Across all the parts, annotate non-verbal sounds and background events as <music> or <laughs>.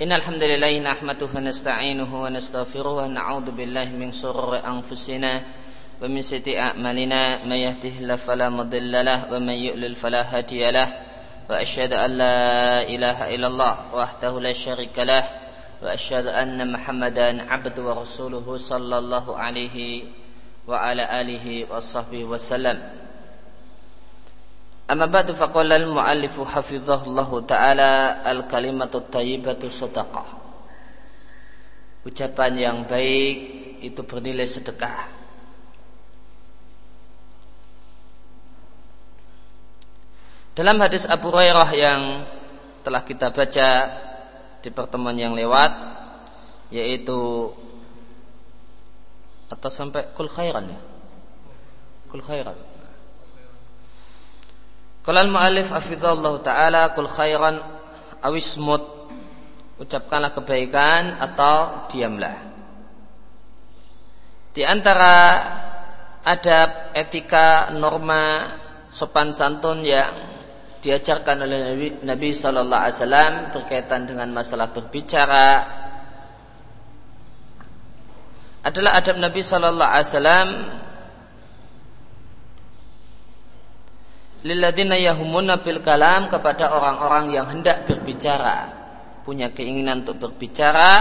إن الحمد لله نحمده ونستعينه ونستغفره ونعوذ بالله من شرور أنفسنا ومن سيئات أعمالنا. من يهده الله فلا مضل له ومن يؤلل فلا هادي له. وأشهد أن لا إله إلا الله وحده لا شريك له. وأشهد أن محمدا عبده ورسوله صلى الله عليه وعلى آله وصحبه وسلم. Amma ba'du faqala al-mu'allifu hafizahullahu ta'ala al-kalimatu tayyibatu sadaqah. Ucapan yang baik itu bernilai sedekah. Dalam hadis Abu Hurairah yang telah kita baca di pertemuan yang lewat yaitu atau sampai kul khairan ya. Kul khairan kalau mu'alif afidhallahu ta'ala kul khairan awismut ucapkanlah kebaikan atau diamlah. Di antara adab etika norma sopan santun yang diajarkan oleh Nabi, Nabi Sallallahu Alaihi Wasallam berkaitan dengan masalah berbicara adalah adab Nabi Sallallahu Alaihi Wasallam lilladina yahumuna bil kalam kepada orang-orang yang hendak berbicara. Punya keinginan untuk berbicara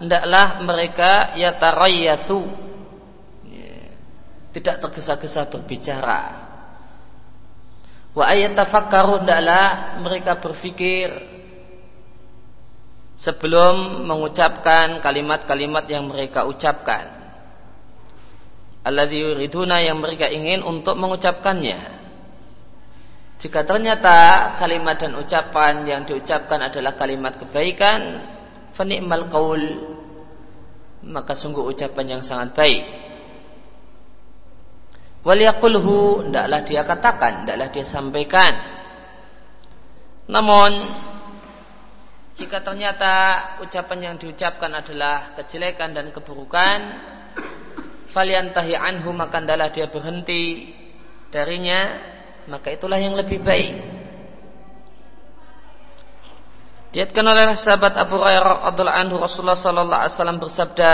hendaklah mereka yatarayyasu ya, tidak tergesa-gesa berbicara. Wa ayatafakkaru hendaklah mereka berfikir. Sebelum mengucapkan kalimat-kalimat yang mereka ucapkan. Alladzi yuriduna yang mereka ingin untuk mengucapkannya. Jika ternyata kalimat dan ucapan yang diucapkan adalah kalimat kebaikan, fani'mal qaul maka sungguh ucapan yang sangat baik. Waliyakulhu Tidaklah dia katakan Tidaklah dia sampaikan Namun Jika ternyata ucapan yang diucapkan adalah Kejelekan dan keburukan Faliantahi anhu Maka adalah dia berhenti Darinya Maka itulah yang lebih baik Diatkan oleh sahabat Abu Hurairah radhiyallahu anhu Rasulullah sallallahu alaihi wasallam bersabda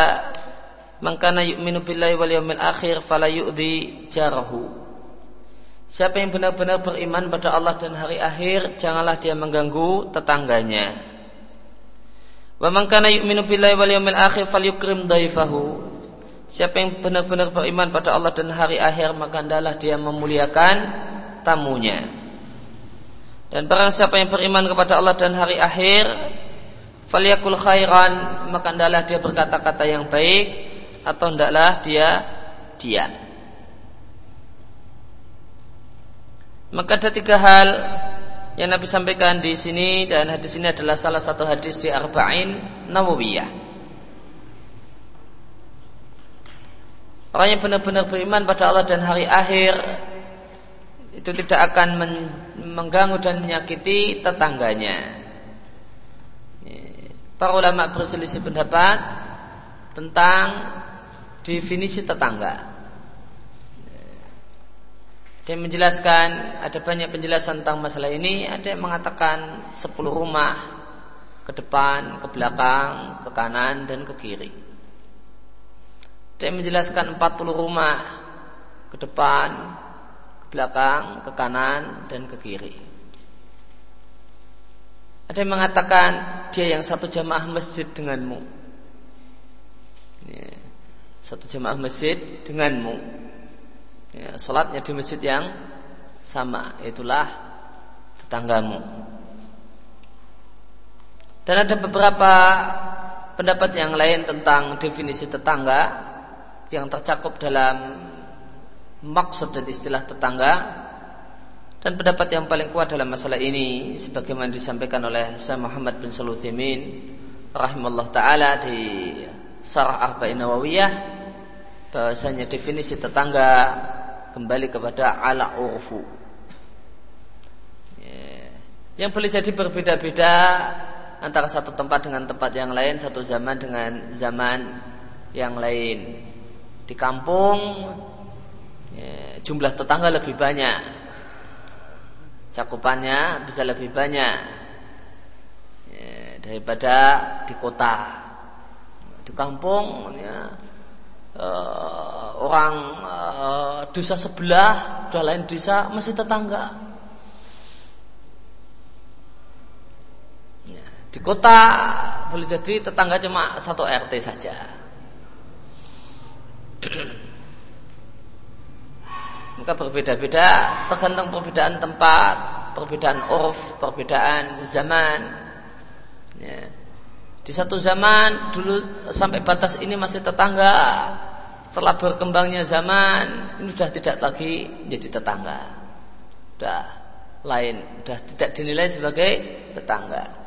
Mangkana yu'minu billahi wal yawmil akhir fala yu'di jarahu. Siapa yang benar-benar beriman pada Allah dan hari akhir, janganlah dia mengganggu tetangganya. Wa man kana yu'minu billahi wal yawmil akhir falyukrim dhaifahu. Siapa yang benar-benar beriman pada Allah dan hari akhir, maka hendaklah dia memuliakan tamunya. Dan barang siapa yang beriman kepada Allah dan hari akhir, falyakul khairan, maka hendaklah dia berkata-kata yang baik atau hendaklah dia diam. Maka ada tiga hal yang Nabi sampaikan di sini dan hadis ini adalah salah satu hadis di Arba'in Nawawiyah. Orang yang benar-benar beriman pada Allah dan hari akhir itu tidak akan mengganggu dan menyakiti tetangganya. Para ulama berselisih pendapat tentang definisi tetangga. Dia menjelaskan ada banyak penjelasan tentang masalah ini. Ada yang mengatakan 10 rumah ke depan, ke belakang, ke kanan dan ke kiri. Ada yang menjelaskan 40 rumah ke depan, belakang, ke kanan dan ke kiri. Ada yang mengatakan dia yang satu jamaah masjid denganmu. Ya satu jemaah masjid denganmu. Ya, di masjid yang sama, itulah tetanggamu. Dan ada beberapa pendapat yang lain tentang definisi tetangga yang tercakup dalam maksud dan istilah tetangga dan pendapat yang paling kuat dalam masalah ini sebagaimana disampaikan oleh Syekh Muhammad bin Saluthimin rahimallahu taala di Sarah Arba'in Nawawiyah bahwasanya definisi tetangga kembali kepada ala urfu. Ya. Yang boleh jadi berbeda-beda antara satu tempat dengan tempat yang lain, satu zaman dengan zaman yang lain. Di kampung ya, jumlah tetangga lebih banyak, cakupannya bisa lebih banyak. Ya, daripada di kota. Di kampung ya, uh, orang uh, desa sebelah sudah lain desa masih tetangga. Ya, di kota boleh jadi tetangga cuma satu RT saja <clears throat> maka berbeda-beda tergantung perbedaan tempat, perbedaan urf, perbedaan zaman. Ya. Di satu zaman dulu sampai batas ini masih tetangga. Setelah berkembangnya zaman, ini sudah tidak lagi menjadi tetangga. Sudah lain, sudah tidak dinilai sebagai tetangga.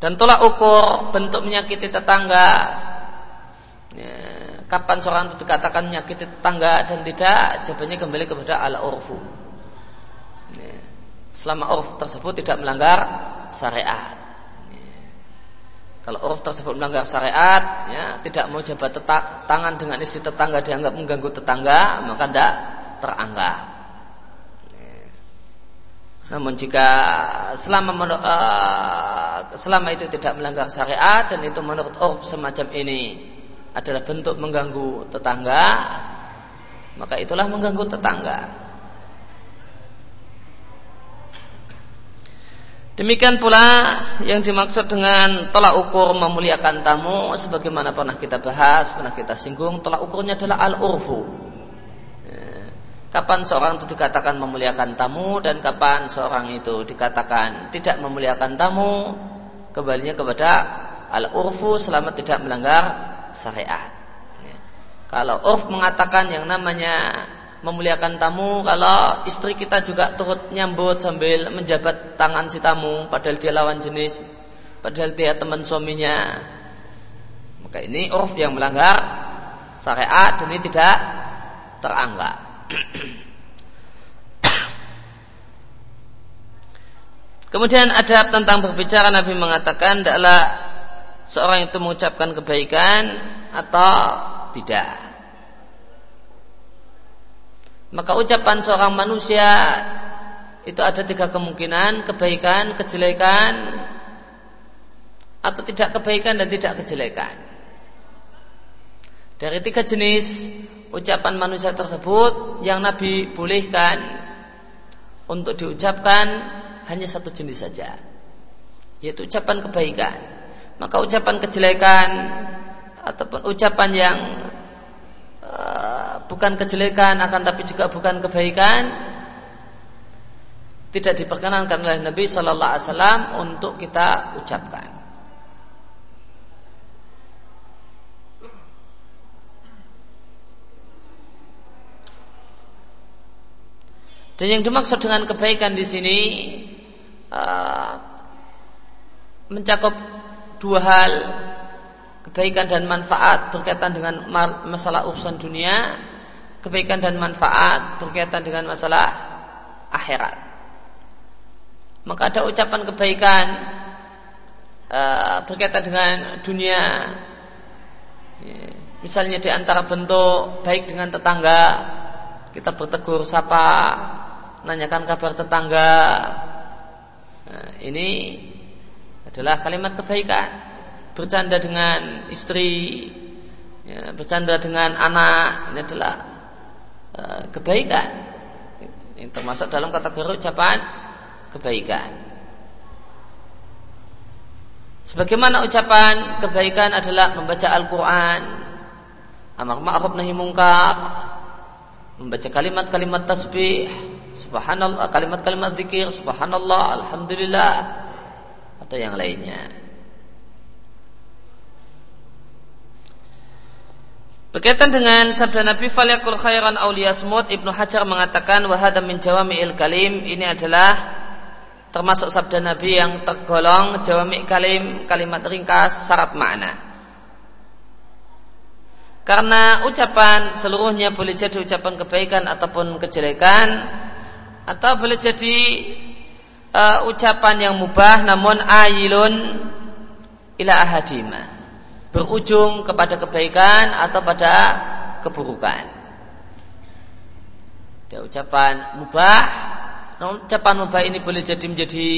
Dan tolak ukur bentuk menyakiti tetangga. Ya, kapan seorang itu dikatakan menyakiti tetangga dan tidak, jawabannya kembali kepada ala urfu. Ya, selama urf tersebut tidak melanggar syariat. Ya, kalau urf tersebut melanggar syariat, ya, tidak mau jabat tangan dengan istri tetangga dianggap mengganggu tetangga, maka tidak teranggap. Namun jika selama uh, selama itu tidak melanggar syariat dan itu menurut urf semacam ini adalah bentuk mengganggu tetangga, maka itulah mengganggu tetangga. Demikian pula yang dimaksud dengan tolak ukur memuliakan tamu sebagaimana pernah kita bahas, pernah kita singgung, tolak ukurnya adalah al-urfu. Kapan seorang itu dikatakan memuliakan tamu dan kapan seorang itu dikatakan tidak memuliakan tamu kembalinya kepada al-urfu selama tidak melanggar syariat. Ya. Kalau urf mengatakan yang namanya memuliakan tamu kalau istri kita juga turut nyambut sambil menjabat tangan si tamu padahal dia lawan jenis padahal dia teman suaminya maka ini urf yang melanggar syariat dan ini tidak teranggap Kemudian ada tentang berbicara Nabi mengatakan adalah seorang itu mengucapkan kebaikan atau tidak. Maka ucapan seorang manusia itu ada tiga kemungkinan kebaikan, kejelekan atau tidak kebaikan dan tidak kejelekan. Dari tiga jenis ucapan manusia tersebut yang Nabi bolehkan untuk diucapkan hanya satu jenis saja yaitu ucapan kebaikan. Maka ucapan kejelekan ataupun ucapan yang uh, bukan kejelekan akan tapi juga bukan kebaikan tidak diperkenankan oleh Nabi Shallallahu Alaihi Wasallam untuk kita ucapkan Dan yang dimaksud dengan kebaikan di sini uh, mencakup dua hal kebaikan dan manfaat berkaitan dengan masalah urusan dunia, kebaikan dan manfaat berkaitan dengan masalah akhirat. Maka ada ucapan kebaikan uh, berkaitan dengan dunia, ya, misalnya di antara bentuk baik dengan tetangga, kita bertegur sapa nanyakan kabar tetangga. Nah, ini adalah kalimat kebaikan. Bercanda dengan istri, ya, bercanda dengan anak, ini adalah uh, kebaikan. Ini termasuk dalam kategori ucapan kebaikan. Sebagaimana ucapan kebaikan adalah membaca Al-Quran, amar ma'ruf nahi mungkar, membaca kalimat-kalimat tasbih, subhanallah kalimat-kalimat zikir subhanallah alhamdulillah atau yang lainnya Berkaitan dengan sabda Nabi Falyakul khairan awliyasmut Ibnu Hajar mengatakan wahada min jawami'il kalim ini adalah termasuk sabda Nabi yang tergolong jawami' kalim kalimat ringkas syarat makna. Karena ucapan seluruhnya boleh jadi ucapan kebaikan ataupun kejelekan atau boleh jadi uh, ucapan yang mubah namun ayilun ila ahadima berujung kepada kebaikan atau pada keburukan Dia ucapan mubah. Namun ucapan mubah ini boleh jadi menjadi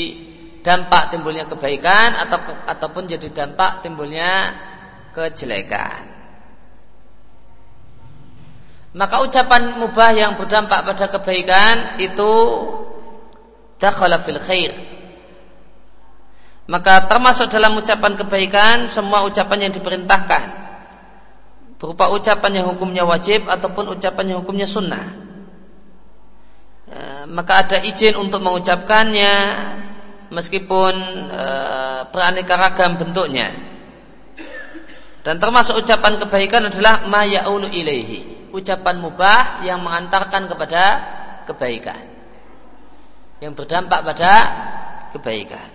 dampak timbulnya kebaikan atau ataupun jadi dampak timbulnya kejelekan. Maka ucapan mubah yang berdampak pada kebaikan itu dakhala fil khair. Maka termasuk dalam ucapan kebaikan semua ucapan yang diperintahkan berupa ucapan yang hukumnya wajib ataupun ucapan yang hukumnya sunnah. E, maka ada izin untuk mengucapkannya meskipun e, beraneka ragam bentuknya. Dan termasuk ucapan kebaikan adalah ma ya'ulu ilaihi ucapan mubah yang mengantarkan kepada kebaikan yang berdampak pada kebaikan.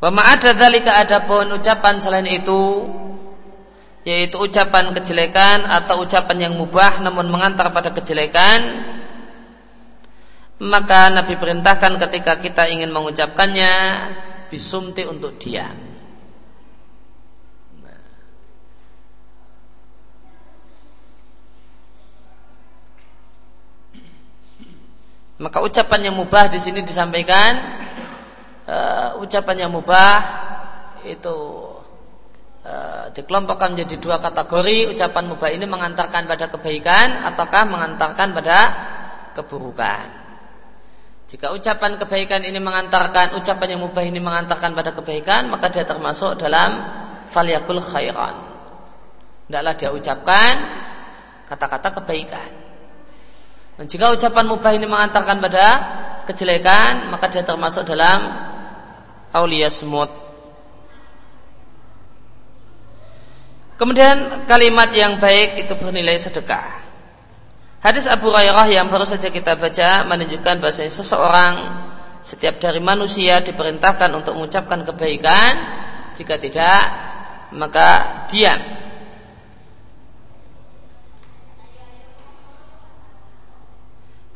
Wa ma'ada dzalika adapun ucapan selain itu yaitu ucapan kejelekan atau ucapan yang mubah namun mengantar pada kejelekan maka Nabi perintahkan ketika kita ingin mengucapkannya bisumti untuk diam Maka ucapan yang mubah di sini disampaikan uh, ucapan yang mubah itu uh, dikelompokkan menjadi dua kategori. Ucapan mubah ini mengantarkan pada kebaikan ataukah mengantarkan pada keburukan. Jika ucapan kebaikan ini mengantarkan ucapan yang mubah ini mengantarkan pada kebaikan, maka dia termasuk dalam faliyakul khairan. Tidaklah dia ucapkan kata-kata kebaikan. Dan jika ucapan mubah ini mengantarkan pada kejelekan, maka dia termasuk dalam aulia semut. Kemudian kalimat yang baik itu bernilai sedekah. Hadis Abu Hurairah yang baru saja kita baca menunjukkan bahwa seseorang setiap dari manusia diperintahkan untuk mengucapkan kebaikan, jika tidak maka diam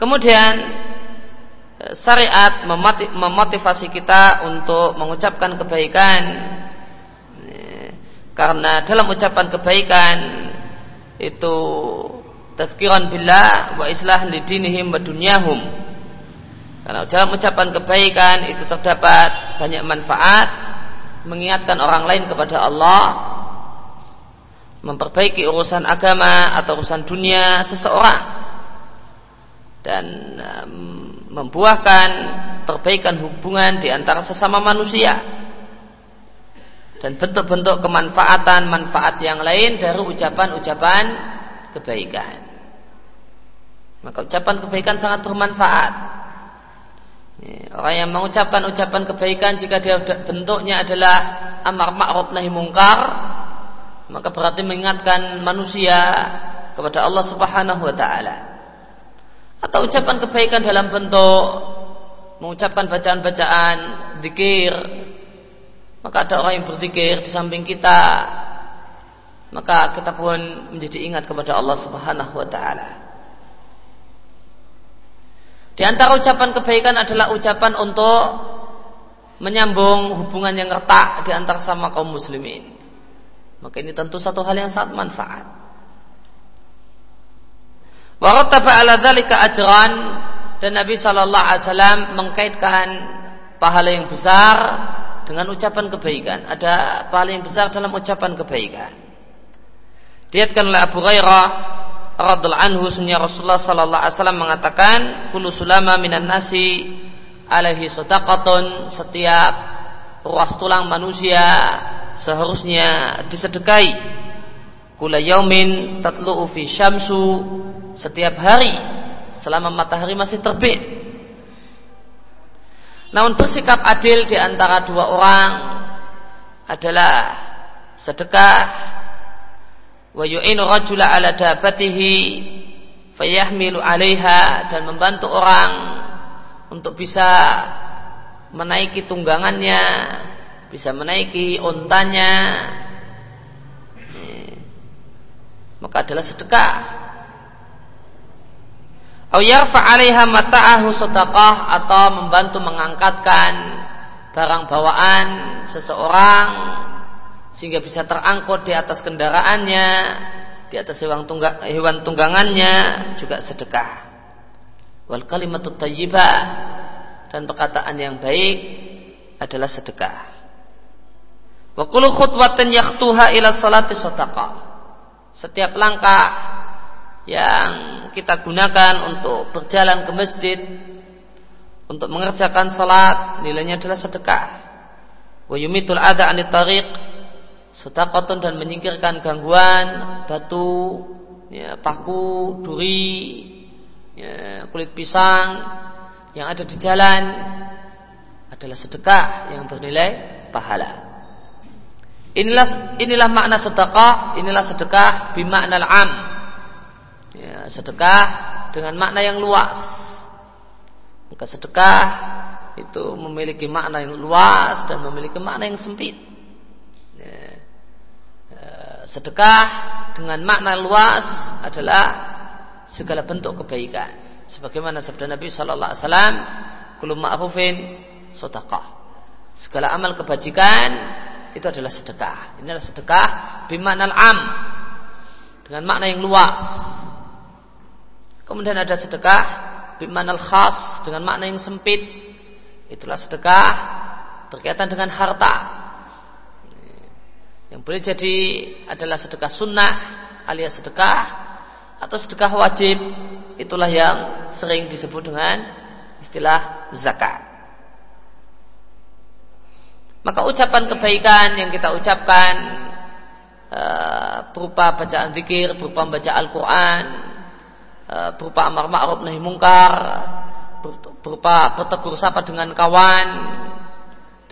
Kemudian eh, syariat memotivasi kita untuk mengucapkan kebaikan. Karena dalam ucapan kebaikan itu tazkiran billah wa islah lidinihim wa dunyahum. Karena dalam ucapan kebaikan itu terdapat banyak manfaat mengingatkan orang lain kepada Allah memperbaiki urusan agama atau urusan dunia seseorang dan membuahkan perbaikan hubungan di antara sesama manusia dan bentuk-bentuk kemanfaatan manfaat yang lain dari ucapan-ucapan kebaikan. Maka ucapan kebaikan sangat bermanfaat. Orang yang mengucapkan ucapan kebaikan jika dia bentuknya adalah amar ma'ruf nahi mungkar, maka berarti mengingatkan manusia kepada Allah Subhanahu wa taala atau ucapan kebaikan dalam bentuk mengucapkan bacaan-bacaan zikir maka ada orang yang berzikir di samping kita maka kita pun menjadi ingat kepada Allah Subhanahu wa taala. Di antara ucapan kebaikan adalah ucapan untuk menyambung hubungan yang retak di antara sama kaum muslimin. Maka ini tentu satu hal yang sangat manfaat. Warattaba ala dzalika ajran dan Nabi sallallahu alaihi wasallam mengkaitkan pahala yang besar dengan ucapan kebaikan. Ada pahala yang besar dalam ucapan kebaikan. Diatkan oleh Abu Hurairah radhiallahu anhu sunnah Rasulullah sallallahu alaihi wasallam mengatakan kullu sulama minan nasi alaihi sadaqatun setiap ruas tulang manusia seharusnya disedekahi kula yaumin tatlu'u fi syamsu setiap hari selama matahari masih terbit. Namun bersikap adil di antara dua orang adalah sedekah wa yu'inu rajula ala dabatihi fayahmilu 'alaiha dan membantu orang untuk bisa menaiki tunggangannya, bisa menaiki ontanya. Maka adalah sedekah yarfa 'alaiha mata'ahu atau membantu mengangkatkan barang bawaan seseorang sehingga bisa terangkut di atas kendaraannya di atas hewan, tunggang, hewan tunggangannya juga sedekah. Wal kalimatut tayyibah dan perkataan yang baik adalah sedekah. Wa kullu khutwatin yakhtuha ila salati. Setiap langkah yang kita gunakan untuk berjalan ke masjid untuk mengerjakan salat nilainya adalah sedekah. Wa yumitul adha anit tariq sedekatun dan menyingkirkan gangguan batu, ya, paku, duri, ya, kulit pisang yang ada di jalan adalah sedekah yang bernilai pahala. Inilah inilah makna sedekah, inilah sedekah bimakna am. Ya, sedekah dengan makna yang luas. Maka sedekah itu memiliki makna yang luas dan memiliki makna yang sempit. Ya, ya sedekah dengan makna luas adalah segala bentuk kebaikan. Sebagaimana sabda Nabi Sallallahu Alaihi Wasallam, "Kullu ma'rufin sedekah." Segala amal kebajikan itu adalah sedekah. Ini adalah sedekah bimakna am dengan makna yang luas. Kemudian ada sedekah bimakna khas dengan makna yang sempit. Itulah sedekah berkaitan dengan harta. Yang boleh jadi adalah sedekah sunnah alias sedekah atau sedekah wajib itulah yang sering disebut dengan istilah zakat. Maka ucapan kebaikan yang kita ucapkan uh, berupa bacaan zikir, berupa membaca Al-Quran, berupa amar ma'ruf nahi mungkar, berupa bertegur sapa dengan kawan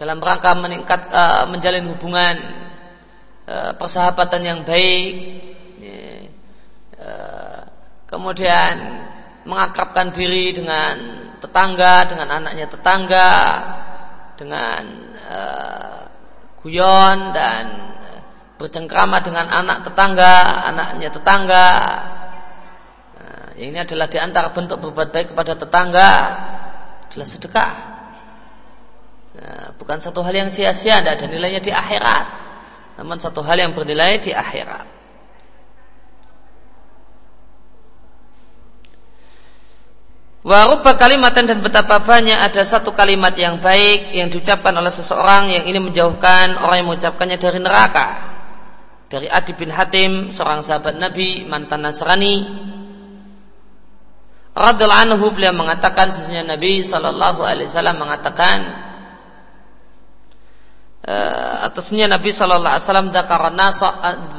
dalam rangka meningkat uh, menjalin hubungan persahabatan yang baik kemudian mengakrabkan diri dengan tetangga, dengan anaknya tetangga, dengan guyon dan bercengkrama dengan anak tetangga, anaknya tetangga. Ini adalah di antara bentuk berbuat baik kepada tetangga adalah sedekah. Nah, bukan satu hal yang sia-sia, tidak ada nilainya di akhirat. Namun satu hal yang bernilai di akhirat. Warubah kalimatan dan betapa banyak ada satu kalimat yang baik yang diucapkan oleh seseorang yang ini menjauhkan orang yang mengucapkannya dari neraka. Dari Adi bin Hatim, seorang sahabat Nabi, mantan Nasrani. Radul anhu beliau mengatakan sesungguhnya Nabi Shallallahu Alaihi Wasallam mengatakan uh, atasnya Nabi Shallallahu Alaihi Wasallam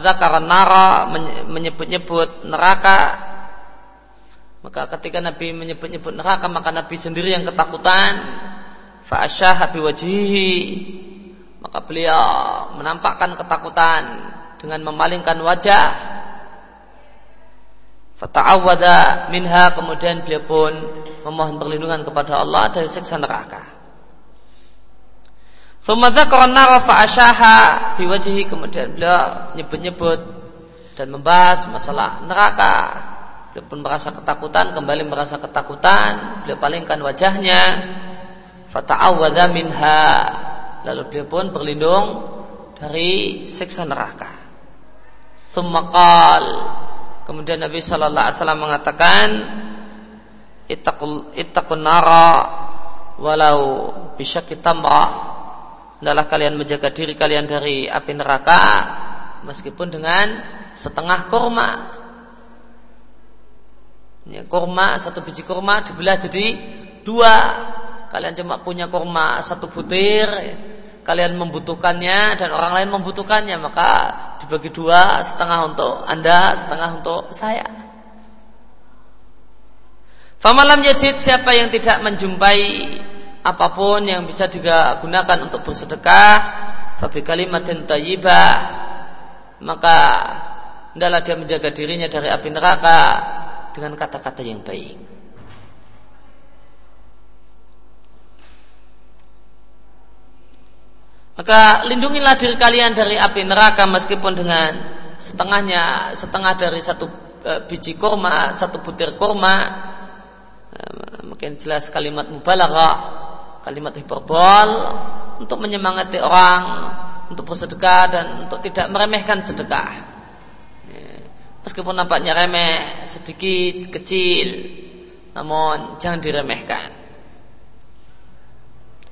dakaran nara menyebut-nyebut neraka maka ketika Nabi menyebut-nyebut neraka maka Nabi sendiri yang ketakutan. Fa'asyaha biwajihi. Maka beliau menampakkan ketakutan dengan memalingkan wajah. Fata'awwada minha kemudian beliau pun memohon perlindungan kepada Allah dari siksa neraka. Thumma dzakara nara fa'asyaha biwajihi kemudian beliau nyebut-nyebut dan membahas masalah neraka Beliau pun merasa ketakutan, kembali merasa ketakutan. Beliau palingkan wajahnya. Fata'awadha minha. Lalu beliau pun berlindung dari siksa neraka. Summakal. Kemudian Nabi Shallallahu Alaihi Wasallam mengatakan, ittaqun nara walau bisa kita Adalah kalian menjaga diri kalian dari api neraka meskipun dengan setengah kurma Ya, kurma satu biji kurma dibelah jadi dua. Kalian cuma punya kurma satu butir, ya. Kalian membutuhkannya dan orang lain membutuhkannya, maka dibagi dua, setengah untuk anda, setengah untuk saya. Famalam yajid siapa yang tidak menjumpai apa pun yang bisa digunakan untuk bersedekah, fabi kalimatin tayyibah, maka hendaklah dia menjaga dirinya dari api neraka dengan kata-kata yang baik. Maka lindungilah diri kalian dari api neraka meskipun dengan setengahnya setengah dari satu e, biji kurma, satu butir kurma. E, mungkin jelas kalimat mubalaghah, kalimat hiperbol untuk menyemangati orang untuk bersedekah dan untuk tidak meremehkan sedekah. Meskipun nampaknya remeh, sedikit, kecil, namun jangan diremehkan.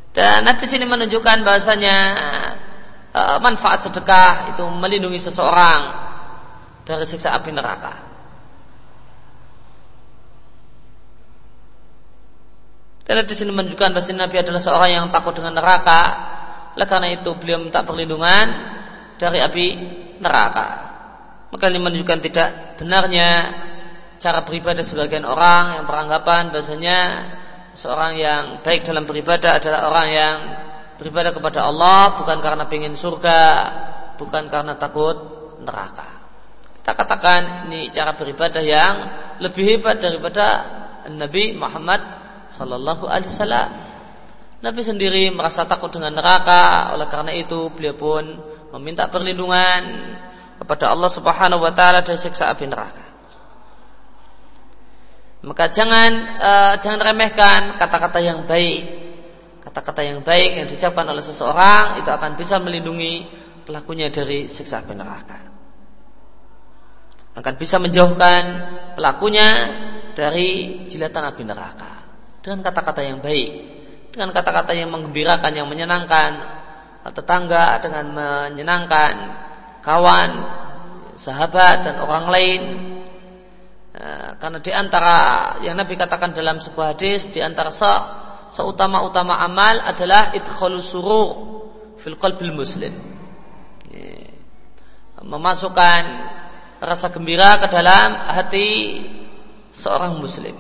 Dan hadis ini menunjukkan bahasanya uh, manfaat sedekah itu melindungi seseorang dari siksa api neraka. Dan hadis ini menunjukkan bahwa Nabi adalah seorang yang takut dengan neraka. Oleh karena itu beliau minta perlindungan dari api neraka. Maka ini menunjukkan tidak benarnya cara beribadah sebagian orang yang beranggapan bahasanya seorang yang baik dalam beribadah adalah orang yang beribadah kepada Allah bukan karena ingin surga, bukan karena takut neraka. Kita katakan ini cara beribadah yang lebih hebat daripada Nabi Muhammad Sallallahu Alaihi Wasallam. Nabi sendiri merasa takut dengan neraka, oleh karena itu beliau pun meminta perlindungan kepada Allah Subhanahu wa taala dari siksa api neraka. Maka jangan uh, jangan remehkan kata-kata yang baik. Kata-kata yang baik yang diucapkan oleh seseorang itu akan bisa melindungi pelakunya dari siksa api neraka. Akan bisa menjauhkan pelakunya dari jilatan api neraka dengan kata-kata yang baik, dengan kata-kata yang menggembirakan, yang menyenangkan tetangga dengan menyenangkan kawan, sahabat dan orang lain. Eh, karena di antara yang Nabi katakan dalam sebuah hadis di antara se seutama-utama amal adalah idkhalus surur fil qalbil muslim. Memasukkan rasa gembira ke dalam hati seorang muslim.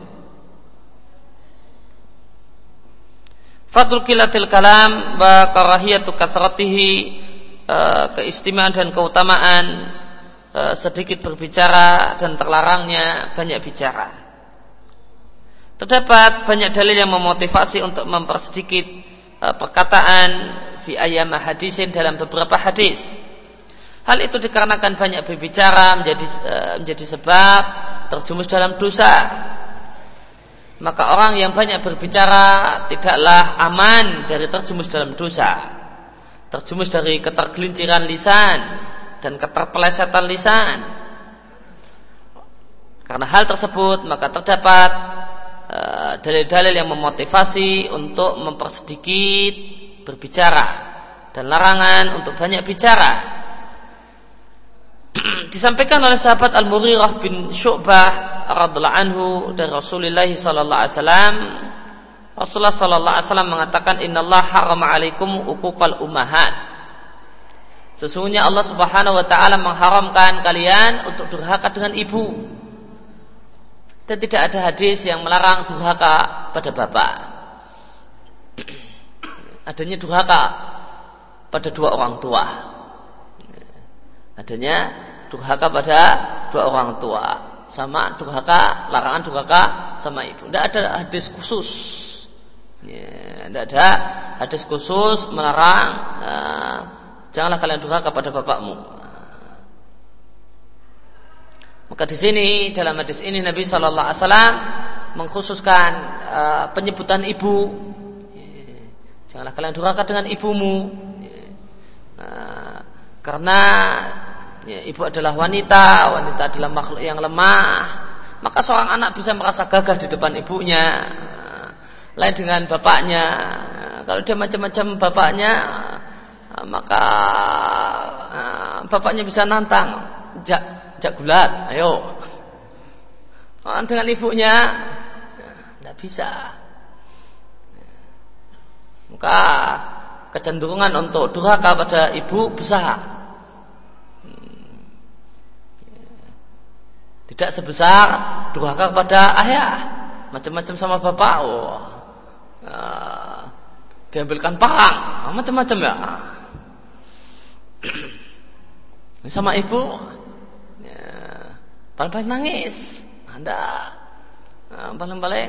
Fadl kilatil kalam wa karahiyatu kathratihi Eh, keistimewaan dan keutamaan eh, sedikit berbicara dan terlarangnya banyak bicara. Terdapat banyak dalil yang memotivasi untuk mempersedikit eh, perkataan fi ayam hadisin dalam beberapa hadis. Hal itu dikarenakan banyak berbicara menjadi menjadi sebab terjumus dalam dosa. Maka orang yang banyak berbicara tidaklah aman dari terjumus dalam dosa terjumus dari ketergelinciran lisan dan keterpelesetan lisan. Karena hal tersebut maka terdapat eh, dalil-dalil uh, yang memotivasi untuk mempersedikit berbicara dan larangan untuk banyak bicara. <clears throat> Disampaikan oleh sahabat Al-Mughirah bin Syu'bah radhiallahu anhu dari Rasulullah sallallahu alaihi wasallam Rasulullah sallallahu alaihi wasallam mengatakan innallaha harama alaikum uquqal ummahat. Sesungguhnya Allah Subhanahu wa taala mengharamkan kalian untuk durhaka dengan ibu. Dan tidak ada hadis yang melarang durhaka pada bapak. <clears throat> Adanya durhaka pada dua orang tua. Adanya durhaka pada dua orang tua. Sama durhaka, larangan durhaka sama ibu. Tidak ada hadis khusus Ya, tidak ada hadis khusus melarang uh, janganlah kalian durhaka kepada bapakmu. Maka di sini dalam hadis ini Nabi Shallallahu Alaihi Wasallam mengkhususkan uh, penyebutan ibu. Janganlah kalian durhaka dengan ibumu. Uh, karena ya, ibu adalah wanita, wanita adalah makhluk yang lemah. Maka seorang anak bisa merasa gagah di depan ibunya lain dengan bapaknya. Kalau dia macam-macam bapaknya, maka eh, bapaknya bisa nantang, jak, jak gulat, ayo. Dengan ibunya, tidak bisa. Maka kecenderungan untuk durhaka pada ibu besar. Tidak sebesar durhaka kepada ayah. Macam-macam sama bapak. Oh uh, diambilkan parang ah, macam-macam ya <clears throat> sama ibu ya, paling-paling nangis. Nah, paling-paling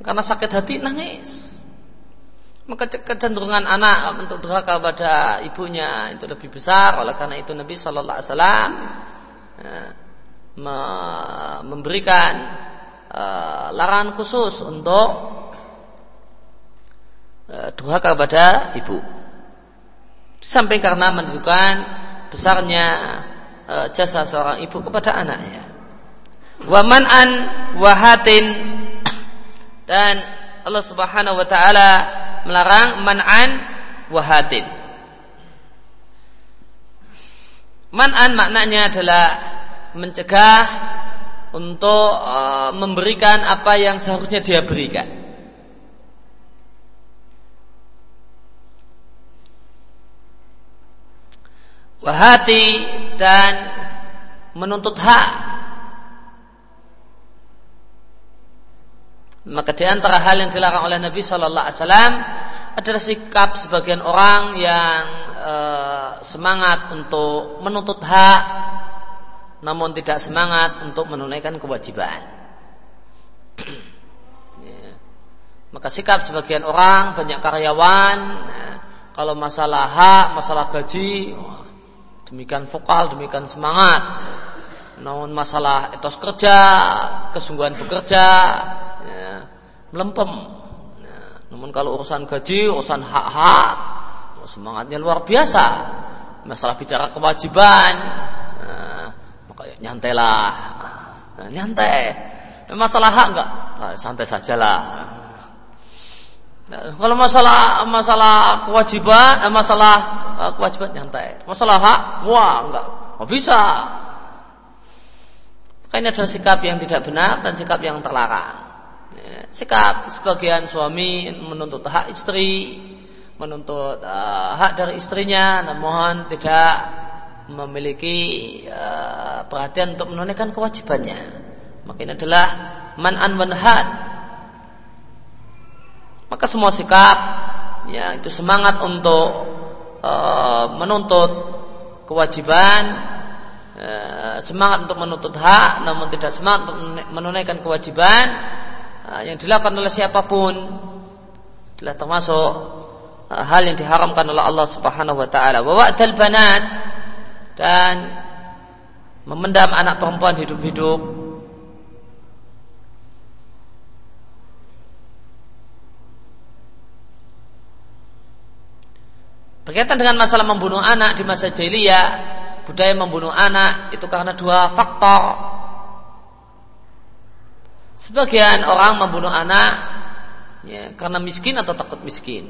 karena sakit hati nangis. Maka kecenderungan anak untuk durhaka pada ibunya itu lebih besar. Oleh karena itu Nabi Shallallahu Alaihi Wasallam ya, memberikan uh, larangan khusus untuk Eh, durhaka kepada ibu. Sampai karena menunjukkan besarnya uh, jasa seorang ibu kepada anaknya. Wa man'an wahatin <clears throat> dan Allah Subhanahu wa taala melarang man'an wahatin. Man'an maknanya adalah mencegah untuk uh, memberikan apa yang seharusnya dia berikan. Wahati dan menuntut hak. Maka di antara hal yang dilarang oleh Nabi Shallallahu Alaihi Wasallam adalah sikap sebagian orang yang uh, semangat untuk menuntut hak namun tidak semangat untuk menunaikan kewajiban. <clears throat> ya. Maka sikap sebagian orang, banyak karyawan, ya, kalau masalah hak, masalah gaji, wah, demikian vokal, demikian semangat. Namun masalah etos kerja, kesungguhan bekerja, ya, melempem. Ya, namun kalau urusan gaji, urusan hak-hak, semangatnya luar biasa. Masalah bicara kewajiban, kayak nyantai lah nah, nyantai masalah hak enggak nah, santai sajalah nah, kalau masalah masalah kewajiban eh, masalah uh, kewajiban nyantai masalah hak wah enggak nggak bisa Makanya ada sikap yang tidak benar dan sikap yang terlarang. Ya, sikap sebagian suami menuntut hak istri, menuntut uh, hak dari istrinya, namun tidak memiliki uh, perhatian untuk menunaikan kewajibannya. Maka ini adalah man'an wanhad. Maka semua sikap ya itu semangat untuk uh, menuntut kewajiban, uh, semangat untuk menuntut hak, namun tidak semangat untuk menunaikan kewajiban uh, yang dilakukan oleh siapa pun adalah termasuk uh, hal yang diharamkan oleh Allah Subhanahu wa taala. Wa wa'dal banat dan memendam anak perempuan hidup-hidup Berkaitan dengan masalah membunuh anak di masa jahiliyah, budaya membunuh anak itu karena dua faktor. Sebagian orang membunuh anak ya, karena miskin atau takut miskin.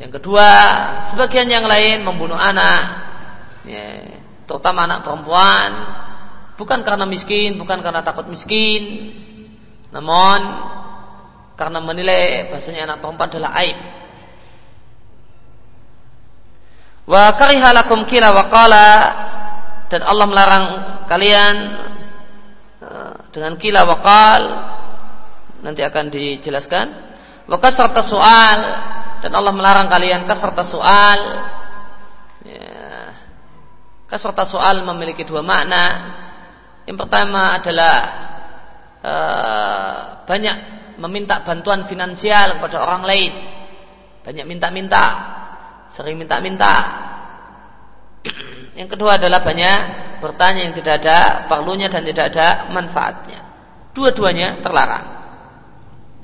Yang kedua, sebagian yang lain membunuh anak, ya, terutama anak perempuan, bukan karena miskin, bukan karena takut miskin, namun karena menilai bahasanya anak perempuan adalah aib. Wa karihalakum kila wa qala dan Allah melarang kalian eh, dengan kila wa qal nanti akan dijelaskan. Wa kasrata soal dan Allah melarang kalian keserta soal ya, soal memiliki dua makna. Yang pertama adalah uh, banyak meminta bantuan finansial kepada orang lain. Banyak minta-minta sering minta-minta. Yang kedua adalah banyak bertanya yang tidak ada perlunya dan tidak ada manfaatnya. Dua-duanya terlarang.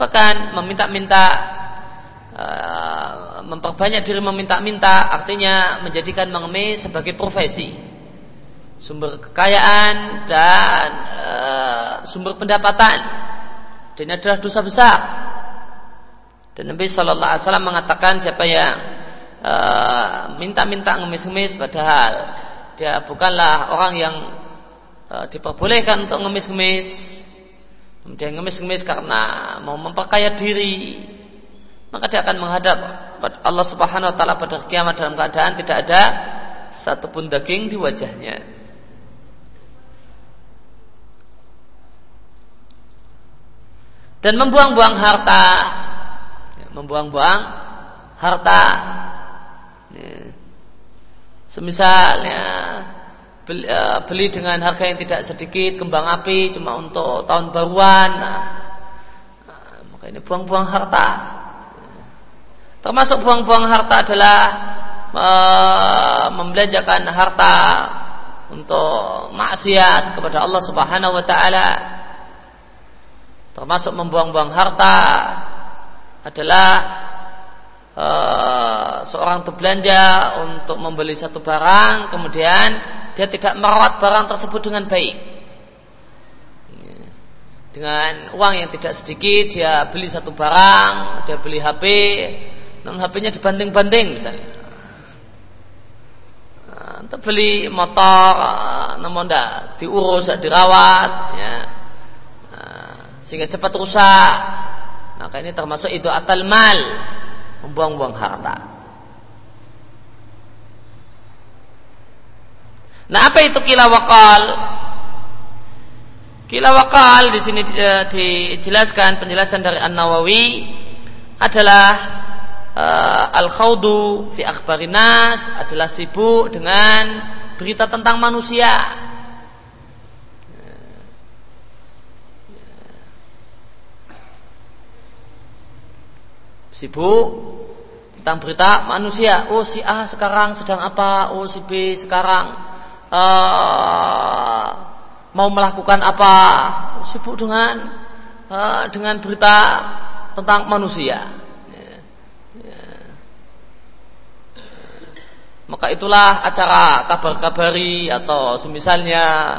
Bahkan meminta-minta Eh, memperbanyak diri meminta-minta artinya menjadikan mengemis sebagai profesi. Sumber kekayaan dan uh, sumber pendapatan dan ini adalah dosa besar. Dan Nabi Shallallahu Alaihi Wasallam mengatakan siapa yang uh, minta-minta ngemis-ngemis padahal dia bukanlah orang yang uh, diperbolehkan untuk ngemis-ngemis. Dia ngemis-ngemis karena mau memperkaya diri. Maka dia akan menghadap Allah Subhanahu wa taala pada kiamat dalam keadaan tidak ada satupun daging di wajahnya. Dan membuang-buang harta, ya, membuang-buang harta. Ya. Semisalnya beli, uh, beli dengan harga yang tidak sedikit kembang api cuma untuk tahun baruan, nah, nah, maka ini buang-buang harta. Termasuk buang-buang harta adalah e, membelanjakan harta untuk maksiat kepada Allah Subhanahu wa taala. Termasuk membuang-buang harta adalah e, seorang belanja untuk membeli satu barang, kemudian dia tidak merawat barang tersebut dengan baik. Dengan uang yang tidak sedikit, dia beli satu barang, dia beli HP, namun HP-nya dibanting-banting misalnya. Nah, beli motor, namun tidak diurus, tidak dirawat, ya. Sehingga cepat rusak. Maka ini termasuk itu atal mal, membuang-buang harta. Nah apa itu kila wakal? Kila wakal di sini uh, dijelaskan penjelasan dari An Nawawi adalah uh, al khawdu fi akhbarinas adalah sibuk dengan berita tentang manusia. Sibuk tentang berita manusia. Oh si A sekarang sedang apa? Oh si B sekarang uh, mau melakukan apa sibuk dengan uh, dengan berita tentang manusia ya, ya. maka itulah acara kabar-kabari atau semisalnya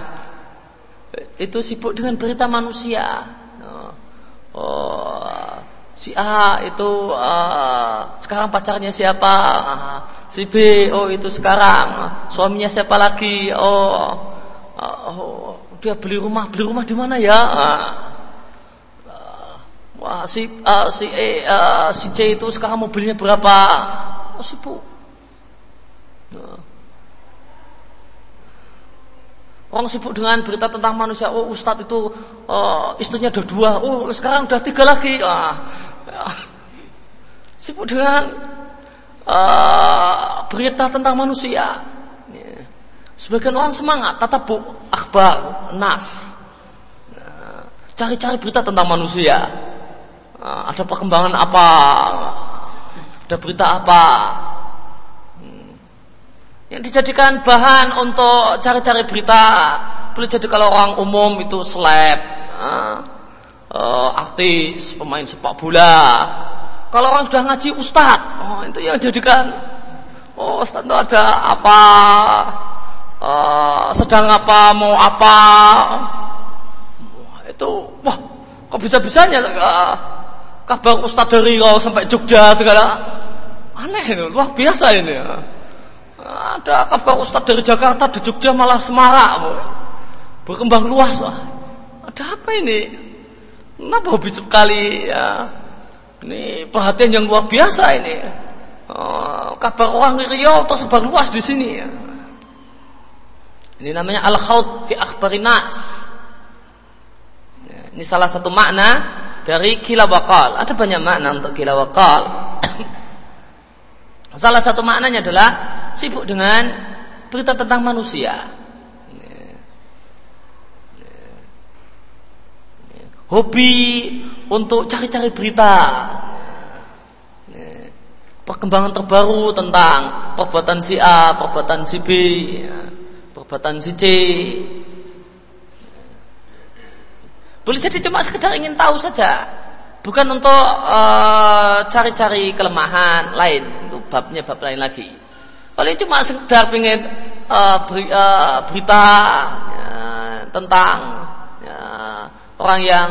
itu sibuk dengan berita manusia oh, oh si A itu uh, sekarang pacarnya siapa? Uh, si B oh itu sekarang. Suaminya siapa lagi? Oh, uh, oh dia beli rumah. Beli rumah di mana ya? Uh, wah si uh, si E uh, si C itu sekarang mobilnya berapa? Oh, sibuk uh. Orang sibuk dengan berita tentang manusia. Oh, Ustadz itu uh, istrinya ada dua. Oh, sekarang udah tiga lagi. Ah, ya. Sibuk dengan uh, berita tentang manusia. Sebagian orang semangat, bu akhbar, nas. Ya. Cari-cari berita tentang manusia. Uh, ada perkembangan apa? Ada berita apa? Yang dijadikan bahan untuk cari-cari berita. Boleh jadi kalau orang umum itu seleb uh, uh, artis pemain sepak bola. Kalau orang sudah ngaji ustad. Oh, itu yang dijadikan. Oh ustad itu ada apa? Uh, sedang apa mau apa? Itu wah kok bisa-bisanya uh, kabar ustad dari Riau sampai Jogja segala. Aneh itu luar biasa ini ya. Ada kabar Ustadz dari Jakarta di Jogja malah semarak. Berkembang luas. Wah. Ada apa ini? Kenapa hobi sekali ya? Ini perhatian yang luar biasa ini. Oh, kabar orang Riau tersebar luas di sini. Ya. Ini namanya al-khawd fi akhbarinas. Ini salah satu makna dari kilawakal. Ada banyak makna untuk kilawakal. Salah satu maknanya adalah sibuk dengan berita tentang manusia. Hobi untuk cari-cari berita. Perkembangan terbaru tentang perbuatan si A, perbuatan si B, perbuatan si C. Boleh jadi cuma sekedar ingin tahu saja bukan untuk uh, cari-cari kelemahan lain itu babnya bab lain lagi. Kalau cuma sekedar pengen uh, beri, uh, berita ya, tentang ya, orang yang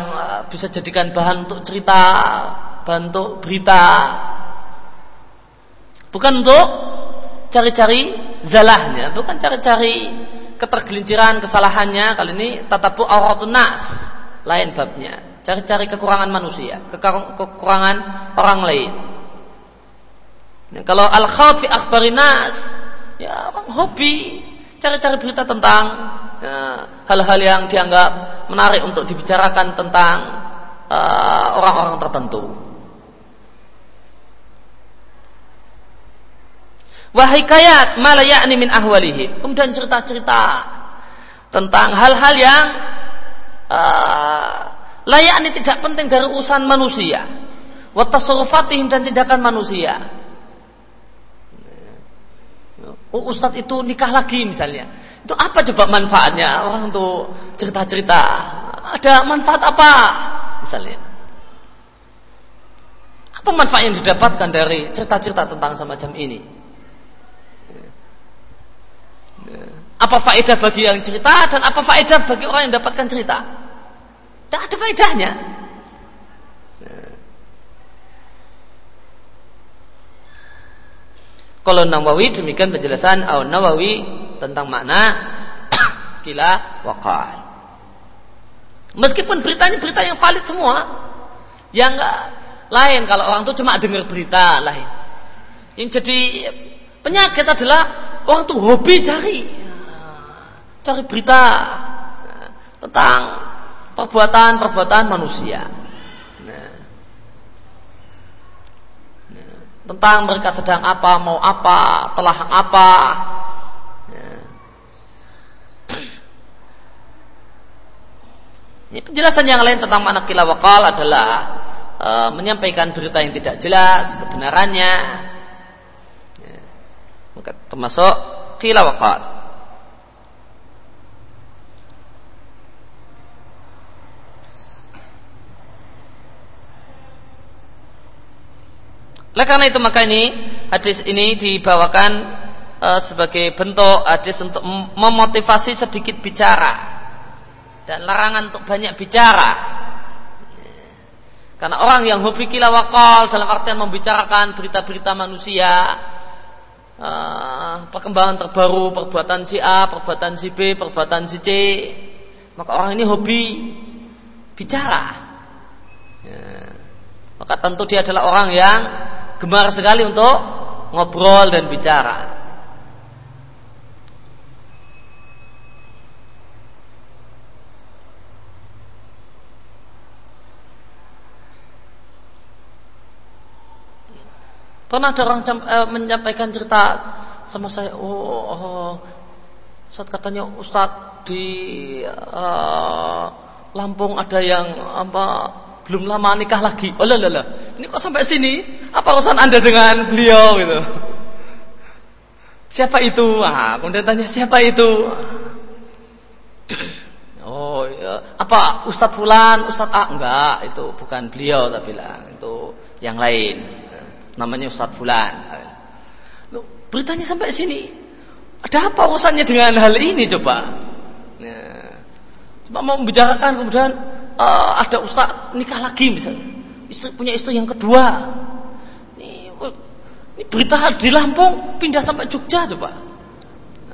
bisa jadikan bahan untuk cerita bahan untuk berita. Bukan untuk cari-cari zalahnya bukan cari-cari ketergelinciran kesalahannya. Kali ini tatabu auratun nas lain babnya Cari-cari kekurangan manusia, kekurangan orang lain. Nah, kalau al khawt fi akhbarinas, ya orang hobi cari-cari berita tentang ya, hal-hal ya, yang dianggap menarik untuk dibicarakan tentang uh, orang-orang uh, tertentu. Wahikayat malayakni min ahwalihi. Kemudian cerita-cerita tentang hal-hal yang uh, layak ini tidak penting dari urusan manusia. Watasawufatihim dan tindakan manusia. Oh ustadz itu nikah lagi misalnya. Itu apa coba manfaatnya? Orang untuk cerita-cerita. Ada manfaat apa misalnya? Apa manfaat yang didapatkan dari cerita-cerita tentang semacam ini? Apa faedah bagi yang cerita dan apa faedah bagi orang yang dapatkan cerita? Tidak ada faedahnya. Kalau Nawawi demikian penjelasan Al Nawawi tentang makna <coughs> kila wakal. Meskipun beritanya berita yang valid semua, yang lain kalau orang itu cuma dengar berita lain. Yang jadi penyakit adalah orang tuh hobi cari cari berita tentang perbuatan-perbuatan manusia. Nah. Nah. Tentang mereka sedang apa, mau apa, telah apa. Nah. Ini penjelasan yang lain tentang makna kilawakal adalah e, menyampaikan berita yang tidak jelas kebenarannya. Ya. Maka termasuk kilawakal. Oleh karena itu maka ini hadis ini dibawakan uh, sebagai bentuk hadis untuk memotivasi sedikit bicara dan larangan untuk banyak bicara. Karena orang yang hobi kilawakal dalam artian membicarakan berita-berita manusia, uh, perkembangan terbaru, perbuatan si A, perbuatan si B, perbuatan si C, maka orang ini hobi bicara. Ya. Maka tentu dia adalah orang yang gemar sekali untuk ngobrol dan bicara. Pernah ada orang eh, menyampaikan cerita sama saya, oh, oh saat katanya Ustadz di uh, Lampung ada yang apa belum lama nikah lagi. Oh lah Ini kok sampai sini? Apa urusan Anda dengan beliau gitu? Siapa itu? Ah, kemudian tanya siapa itu? Oh, ya. apa Ustadz Fulan, Ustadz A? Enggak, itu bukan beliau tapi lah, itu yang lain. Namanya Ustadz Fulan. Loh, beritanya sampai sini. Ada apa urusannya dengan hal ini coba? Nah, coba mau membicarakan kemudian uh, ada ustaz nikah lagi misalnya. Istri punya istri yang kedua. Ini, ini berita di Lampung pindah sampai Jogja coba.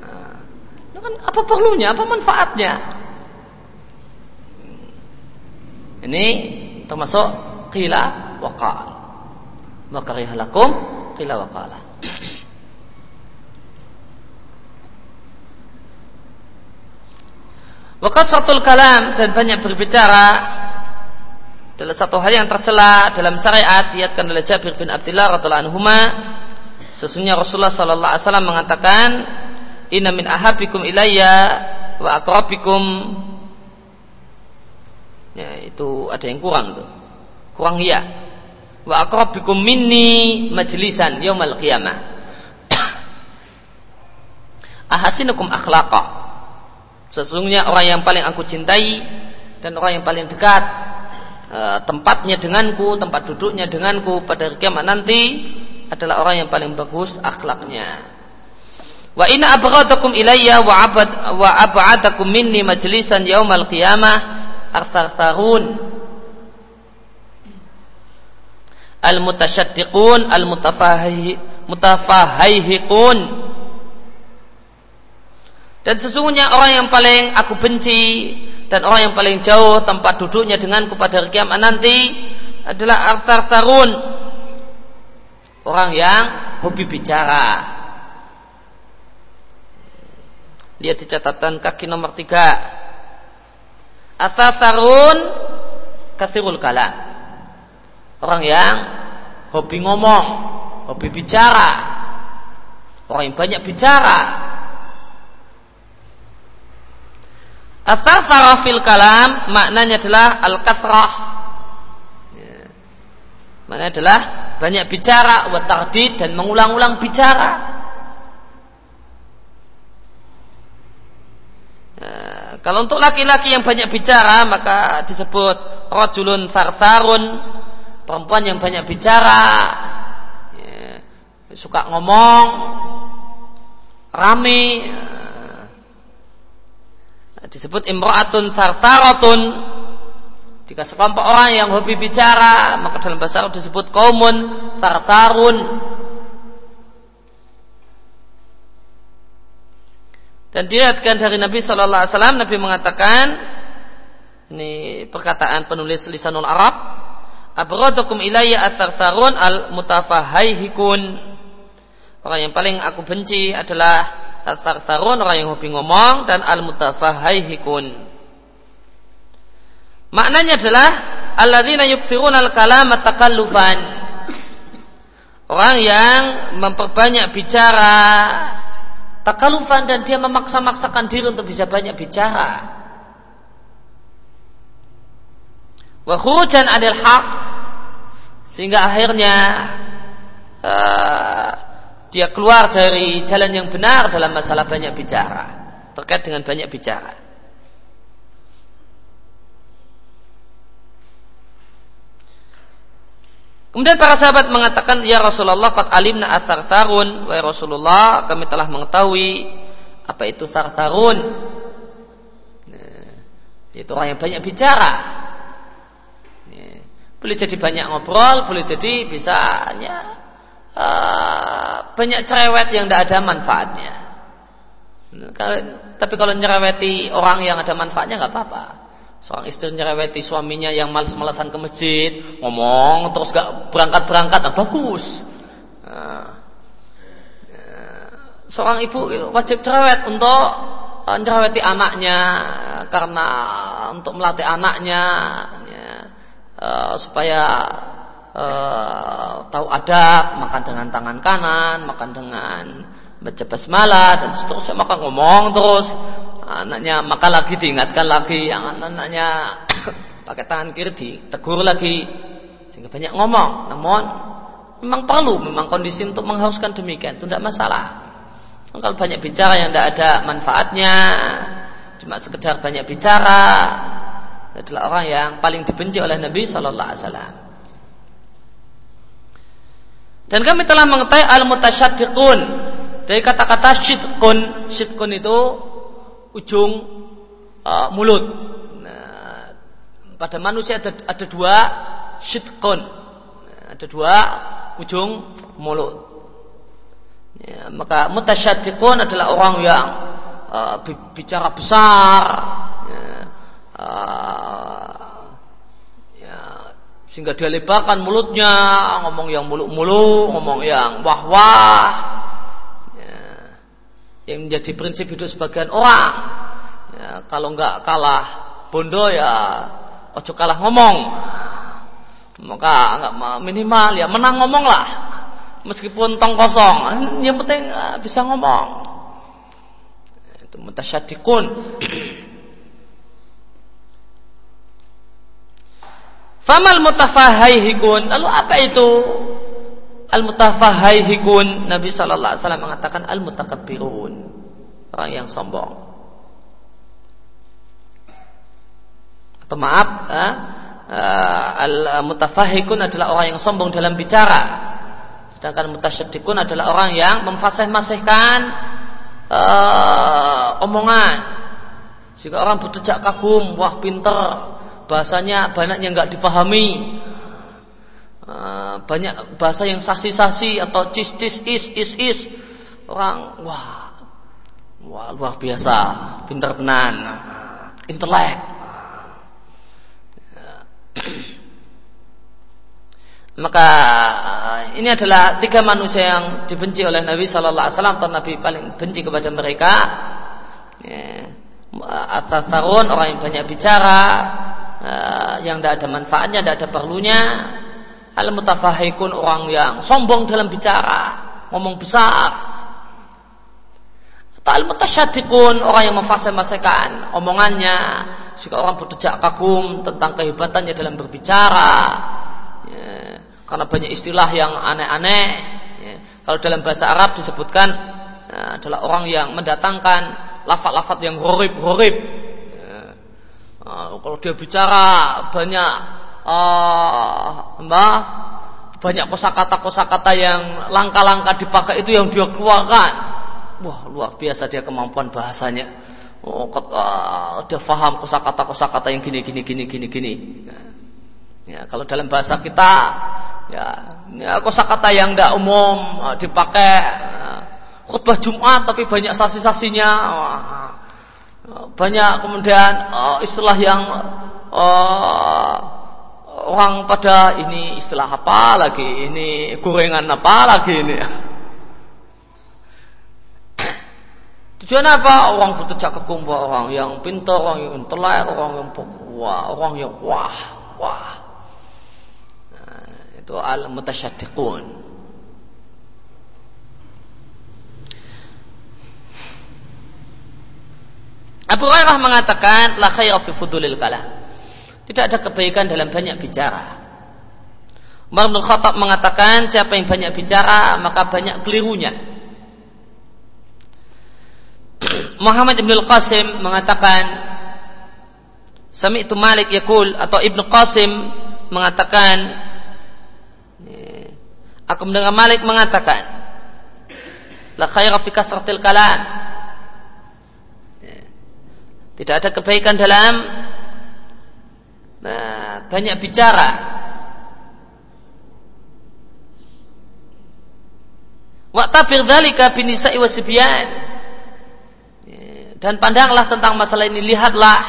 Nah, kan apa perlunya apa manfaatnya? Ini termasuk qila waqal. Maka lakum qila waqala Wakat satu kalam dan banyak berbicara adalah satu hal yang tercela dalam syariat diatkan oleh Jabir bin Abdullah radhiallahu anhu sesungguhnya Rasulullah sallallahu alaihi wasallam mengatakan inna min ahabikum ilayya wa aqrabikum. Ya itu ada yang kurang tuh. Kurang ya wa aqrabikum minni majlisan yaumal qiyamah. <coughs> Ahasinukum akhlaqa Sesungguhnya orang yang paling aku cintai dan orang yang paling dekat e, tempatnya denganku, tempat duduknya denganku pada kiamat nanti adalah orang yang paling bagus akhlaknya. Wa inna abghadakum ilayya wa abad wa ab'adakum minni majlisan yaumal qiyamah arthartharun al mutasyaddiqun al mutafahhiqun dan sesungguhnya orang yang paling aku benci dan orang yang paling jauh tempat duduknya denganku pada hari kiamat nanti adalah Arthur Sarun. Orang yang hobi bicara. Lihat di catatan kaki nomor tiga. Arthur Sarun kasirul kalam. Orang yang hobi ngomong, hobi bicara. Orang yang banyak bicara, Asal fil kalam maknanya adalah al-kasrah. Ya. Maknanya adalah banyak bicara, wa dan mengulang-ulang bicara. Ya, kalau untuk laki-laki yang banyak bicara maka disebut rajulun sarsarun perempuan yang banyak bicara, ya, suka ngomong, rame, disebut imro'atun sarsaratun. Jika sekelompok orang yang hobi bicara, maka dalam bahasa Arab disebut kaumun sarsarun. Dan dilihatkan dari Nabi Wasallam, Nabi mengatakan, ini perkataan penulis lisanul Arab, Abradukum ilayya athartharun al mutafahaihikun. Orang yang paling aku benci adalah athartharun, orang yang hobi ngomong, dan al mutafahaihikun. Maknanya adalah alladzina yukthirun al kalam takallufan. Orang yang memperbanyak bicara takalufan dan dia memaksa-maksakan diri untuk bisa banyak bicara. Wa khurujan adil haq sehingga akhirnya uh, dia keluar dari jalan yang benar dalam masalah banyak bicara terkait dengan banyak bicara. Kemudian para sahabat mengatakan, Ya Rasulullah, qad alimna asar-sarun. Wahai Rasulullah, kami telah mengetahui apa itu sartarun. Nah, itu orang yang banyak bicara. Nah, boleh jadi banyak ngobrol, boleh jadi bisa hanya uh, banyak cerewet yang tidak ada manfaatnya. Tapi kalau nyereweti orang yang ada manfaatnya nggak apa-apa. Seorang istri nyereweti suaminya yang malas-malasan ke masjid, ngomong terus gak berangkat-berangkat, nah bagus. Ya. seorang ibu wajib cerewet untuk uh, nyereweti anaknya karena untuk melatih anaknya ya, uh, supaya uh, tahu adab, makan dengan tangan kanan, makan dengan baca basmalah dan seterusnya. Maka ngomong terus. Anaknya maka lagi diingatkan lagi. Yang anaknya <coughs> pakai tangan kiri ditegur lagi. Sehingga banyak ngomong. Namun memang perlu memang kondisi untuk menghauskan demikian. Itu tidak masalah. Kalau banyak bicara yang tidak ada manfaatnya cuma sekedar banyak bicara adalah orang yang paling dibenci oleh Nabi Shallallahu Alaihi Wasallam dan kami telah mengetahui al mutasyaddiqun dari kata-kata syidkun syidkun itu ujung uh, mulut. Nah, pada manusia ada, ada dua shitkon, nah, ada dua ujung mulut. Ya, maka mutasyaddiqun adalah orang yang uh, bicara besar, ya, ya, sehingga dia lebarkan mulutnya, ngomong yang muluk-muluk, ngomong yang wah-wah, yang menjadi prinsip hidup sebagian orang. Ya, kalau nggak kalah bondo ya ojo kalah ngomong. Maka nggak minimal ya menang ngomong lah. Meskipun tong kosong, yang penting uh, bisa ngomong. Itu mutasyadikun. Famal mutafahaihikun. Lalu apa itu? Al mutafahaihikun Nabi sallallahu alaihi wasallam mengatakan al mutakabbirun. Orang yang sombong. Atau maaf eh, al mutafahikun adalah orang yang sombong dalam bicara. Sedangkan mutasyaddiqun adalah orang yang memfasih-masihkan uh, omongan. Sehingga orang berdejak kagum wah pinter bahasanya banyak yang nggak difahami Eh, banyak bahasa yang sasi-sasi atau cis cis is is is. Orang wah wah luar biasa. Pintar tenan. Intelek. <clears throat> Maka eh, ini adalah tiga manusia yang dibenci oleh Nabi Shallallahu Alaihi atau Nabi paling benci kepada mereka. Ya, asasarun orang yang banyak bicara eh, yang tidak ada manfaatnya tidak ada perlunya al mutafahikun orang yang sombong dalam bicara, ngomong besar. Atau al mutasyadikun orang yang memfasih-fasihkan omongannya, jika orang berdejak kagum tentang kehebatannya dalam berbicara. Ya, karena banyak istilah yang aneh-aneh. Ya, kalau dalam bahasa Arab disebutkan ya, adalah orang yang mendatangkan lafat-lafat yang horib-horib. Uh, kalau dia bicara banyak uh, mbah banyak kosakata-kosakata yang langka-langka dipakai itu yang dia keluarkan. Wah, luar biasa dia kemampuan bahasanya. Oh, uh, dia faham kosakata-kosakata yang gini gini gini gini gini. Ya, kalau dalam bahasa kita ya, ya kosakata yang tidak umum dipakai khutbah Jumat tapi banyak saksi-saksinya. Banyak kemudian uh, istilah yang uh, orang pada ini istilah apa lagi ini gorengan apa lagi ini? <coughs> Tujuan apa? Orang bertejak kegum orang yang pintar orang yang intelek orang yang wah orang yang wah wah. Nah, itu al mutasyaddiqun Abu Hurairah mengatakan la khaira fi fudulil kalam. Tidak ada kebaikan dalam banyak bicara. Umar bin Khattab mengatakan siapa yang banyak bicara maka banyak kelirunya. <clears throat> Muhammad bin Qasim mengatakan Sami itu Malik Yakul atau Ibnu Qasim mengatakan aku mendengar Malik mengatakan la khaira fi kasratil kalam tidak ada kebaikan dalam nah, banyak bicara. Waktabir dzalika binisa'i wasibyan. Dan pandanglah tentang masalah ini, lihatlah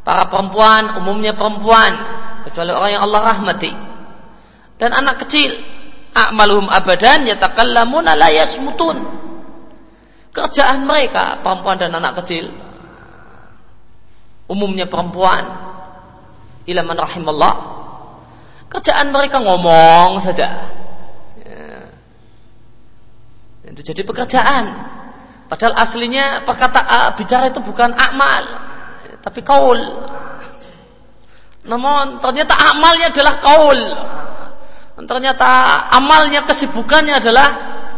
para perempuan, umumnya perempuan, kecuali orang yang Allah rahmati. Dan anak kecil, a'maluhum abadan yatakallamuna la yasmutun. Kerjaan mereka, perempuan dan anak kecil, umumnya perempuan. Ilaman rahimallah. Kerjaan mereka ngomong saja. Ya. itu jadi pekerjaan. Padahal aslinya perkataan bicara itu bukan akmal tapi kaul. Namun ternyata amalnya adalah kaul. Ternyata amalnya kesibukannya adalah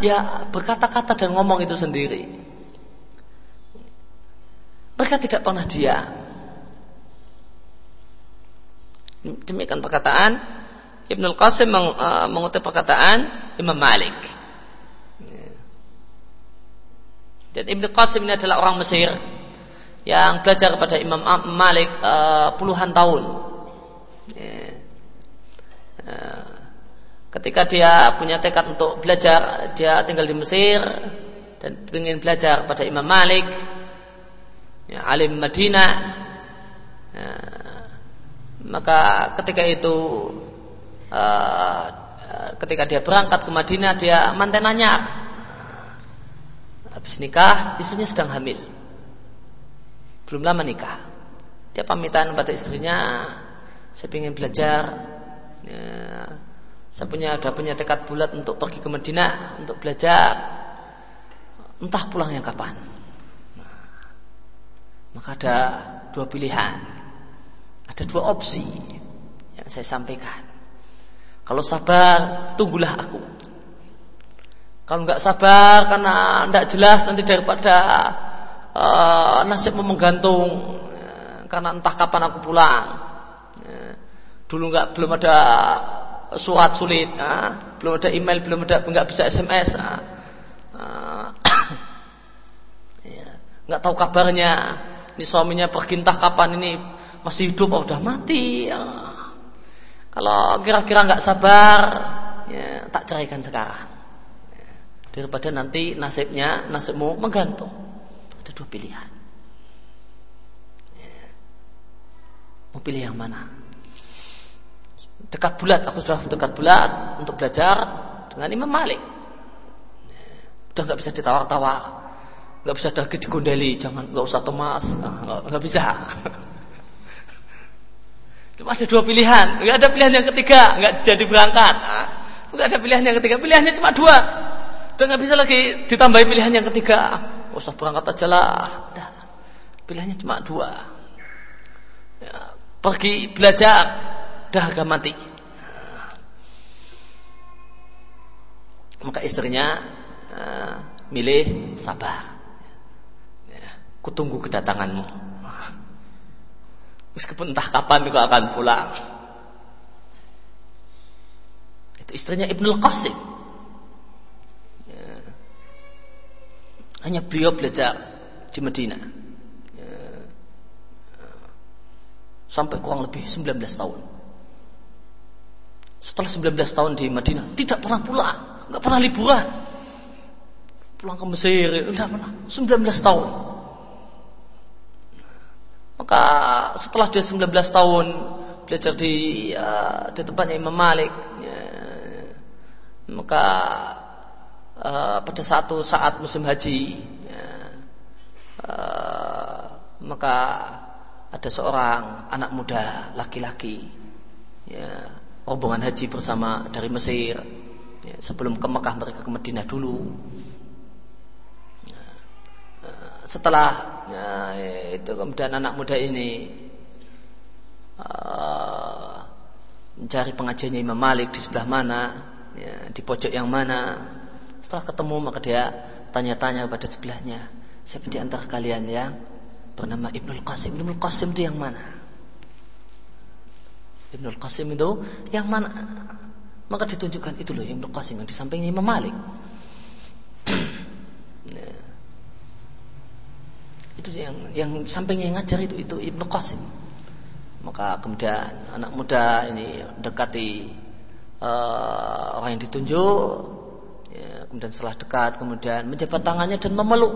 ya berkata-kata dan ngomong itu sendiri. Mereka tidak pernah diam Demikian perkataan Ibnu Qasim meng, uh, mengutip perkataan Imam Malik. Dan Ibnu Qasim ini adalah orang Mesir yang belajar kepada Imam Malik uh, puluhan tahun. Uh, ketika dia punya tekad untuk belajar, dia tinggal di Mesir dan ingin belajar pada Imam Malik, ya, alim Madinah. Ya, maka ketika itu uh, ketika dia berangkat ke Madinah dia mantenanya habis nikah istrinya sedang hamil. Belum lama nikah. Dia pamitan pada istrinya saya ingin belajar ya, saya punya ada punya tekad bulat untuk pergi ke Madinah untuk belajar. Entah pulangnya kapan. Maka ada dua pilihan ada dua opsi yang saya sampaikan. Kalau sabar, tunggulah aku. Kalau nggak sabar karena nggak jelas nanti daripada uh, nasibmu menggantung ya, karena entah kapan aku pulang. Ya, dulu nggak belum ada surat sulit, ya, belum ada email, belum ada nggak bisa SMS. Uh, <coughs> ya, nggak tahu kabarnya. Ini suaminya pergi entah kapan ini masih hidup oh, udah mati ya. kalau kira-kira nggak sabar ya, tak ceraikan sekarang ya. daripada nanti nasibnya nasibmu menggantung ada dua pilihan ya. mau pilih yang mana dekat bulat aku sudah dekat bulat untuk belajar dengan Imam Malik ya. udah nggak bisa ditawar-tawar nggak bisa lagi digondeli jangan nggak usah Thomas nah, nggak bisa <laughs> Cuma ada dua pilihan, nggak ada pilihan yang ketiga, nggak jadi berangkat. Nah, nggak ada pilihan yang ketiga, pilihannya cuma dua. Dan nggak bisa lagi ditambahi pilihan yang ketiga. Gak usah berangkat aja lah. Nah, pilihannya cuma dua. Ya, pergi belajar, dah harga mati. Maka istrinya uh, milih sabar. Ya, kutunggu kedatanganmu. Meskipun entah kapan juga akan pulang. Itu istrinya Ibnul Qasim. Ya. Hanya beliau belajar di Medina. Ya. Sampai kurang lebih 19 tahun. Setelah 19 tahun di Madinah, tidak pernah pulang, nggak pernah liburan. Pulang ke Mesir, tidak pernah. 19 tahun. Maka setelah dia 19 tahun belajar di uh, di tempatnya Imam Malik ya, maka uh, pada satu saat musim haji ya, uh, maka ada seorang anak muda laki-laki ya, rombongan haji bersama dari Mesir ya, sebelum ke Mekah mereka ke Madinah dulu setelah ya, itu kemudian anak muda ini uh, mencari pengajiannya Imam Malik di sebelah mana, ya, di pojok yang mana. Setelah ketemu maka dia tanya-tanya pada sebelahnya, siapa di antara kalian yang bernama Ibnul Qasim? Ibnul Qasim itu yang mana? Ibnul Qasim itu yang mana? Maka ditunjukkan itu loh Ibnul Qasim yang di sampingnya Imam Malik. <clears throat> ya. Itu yang yang sampingnya yang ngajar itu itu Ibnu Qasim. Maka kemudian anak muda ini dekati uh, orang yang ditunjuk ya, kemudian setelah dekat kemudian menjabat tangannya dan memeluk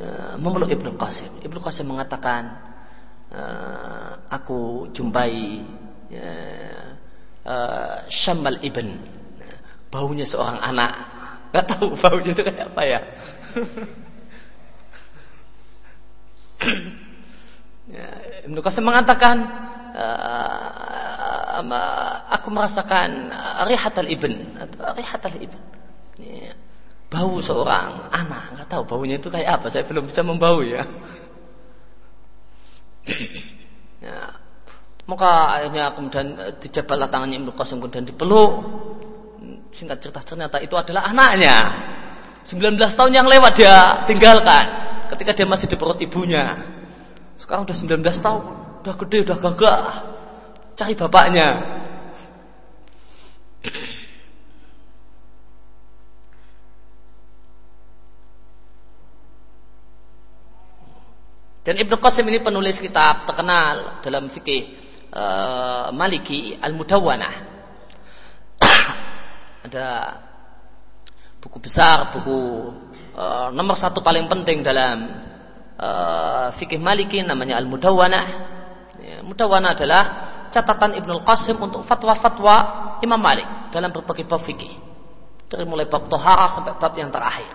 ya, memeluk Ibnu Qasim. Ibnu Qasim mengatakan uh, aku jumpai ya, uh, Syamal Ibn. Baunya seorang anak. Nggak tahu baunya itu kayak apa Ya, <laughs> <coughs> Ibnu Qasim mengatakan uh, aku merasakan rihat al-ibn atau rihat al-ibn. Ya, bau seorang anak, nggak tahu baunya itu kayak apa, saya belum bisa membau ya. <coughs> ya. Maka akhirnya kemudian dijabatlah tangannya Ibnu Qasim kemudian dipeluk. Singkat cerita ternyata itu adalah anaknya. 19 tahun yang lewat dia tinggalkan ketika dia masih di perut ibunya. Sekarang udah 19 tahun, udah gede, udah gagah. Cari bapaknya. Dan Ibnu Qasim ini penulis kitab terkenal dalam fikih uh, Maliki Al-Mudawwanah. <coughs> Ada buku besar, buku uh, nomor satu paling penting dalam uh, fikih Maliki namanya Al-Mudawwanah. Ya, Mudawwanah adalah catatan Ibnul Qasim untuk fatwa-fatwa Imam Malik dalam berbagai bab fikih. Dari mulai bab tohara sampai bab yang terakhir.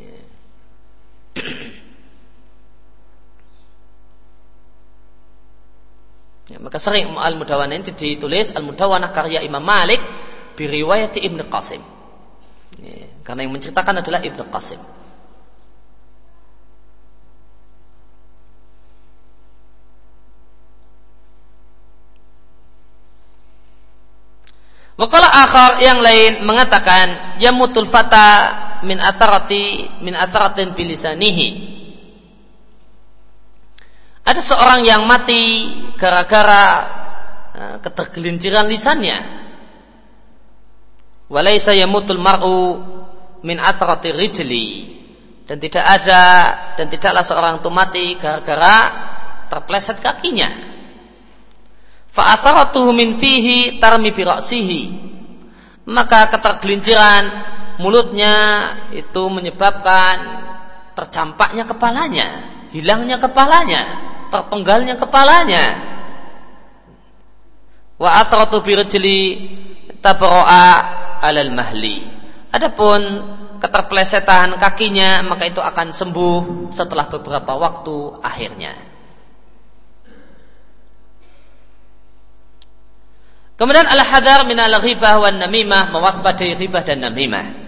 Ya. <clears throat> Ya, maka sering Al-Mudawwanah ini ditulis Al-Mudawwanah karya Imam Malik biriwayati Ibn Qasim. Ya, karena yang menceritakan adalah Ibn Qasim. Wakala akhar yang lain mengatakan yamutul fata min atharati min atharatin bilisanihi. Ada seorang yang mati gara-gara uh, ketergelinciran lisannya. Walaysa yamutul mar'u min atharati rijli. Dan tidak ada dan tidaklah seorang itu mati gara-gara terpleset kakinya Fa'atharatuhu min fihi tarmi biraksihi. Maka ketergelinciran mulutnya itu menyebabkan tercampaknya kepalanya, hilangnya kepalanya, terpenggalnya kepalanya. Wa athratu birjli tabro'a alal mahli. Adapun keterpelesetan kakinya maka itu akan sembuh setelah beberapa waktu akhirnya. Kemudian al-hadar min al-ghibah wan namimah, mewaspadai ghibah dan namimah.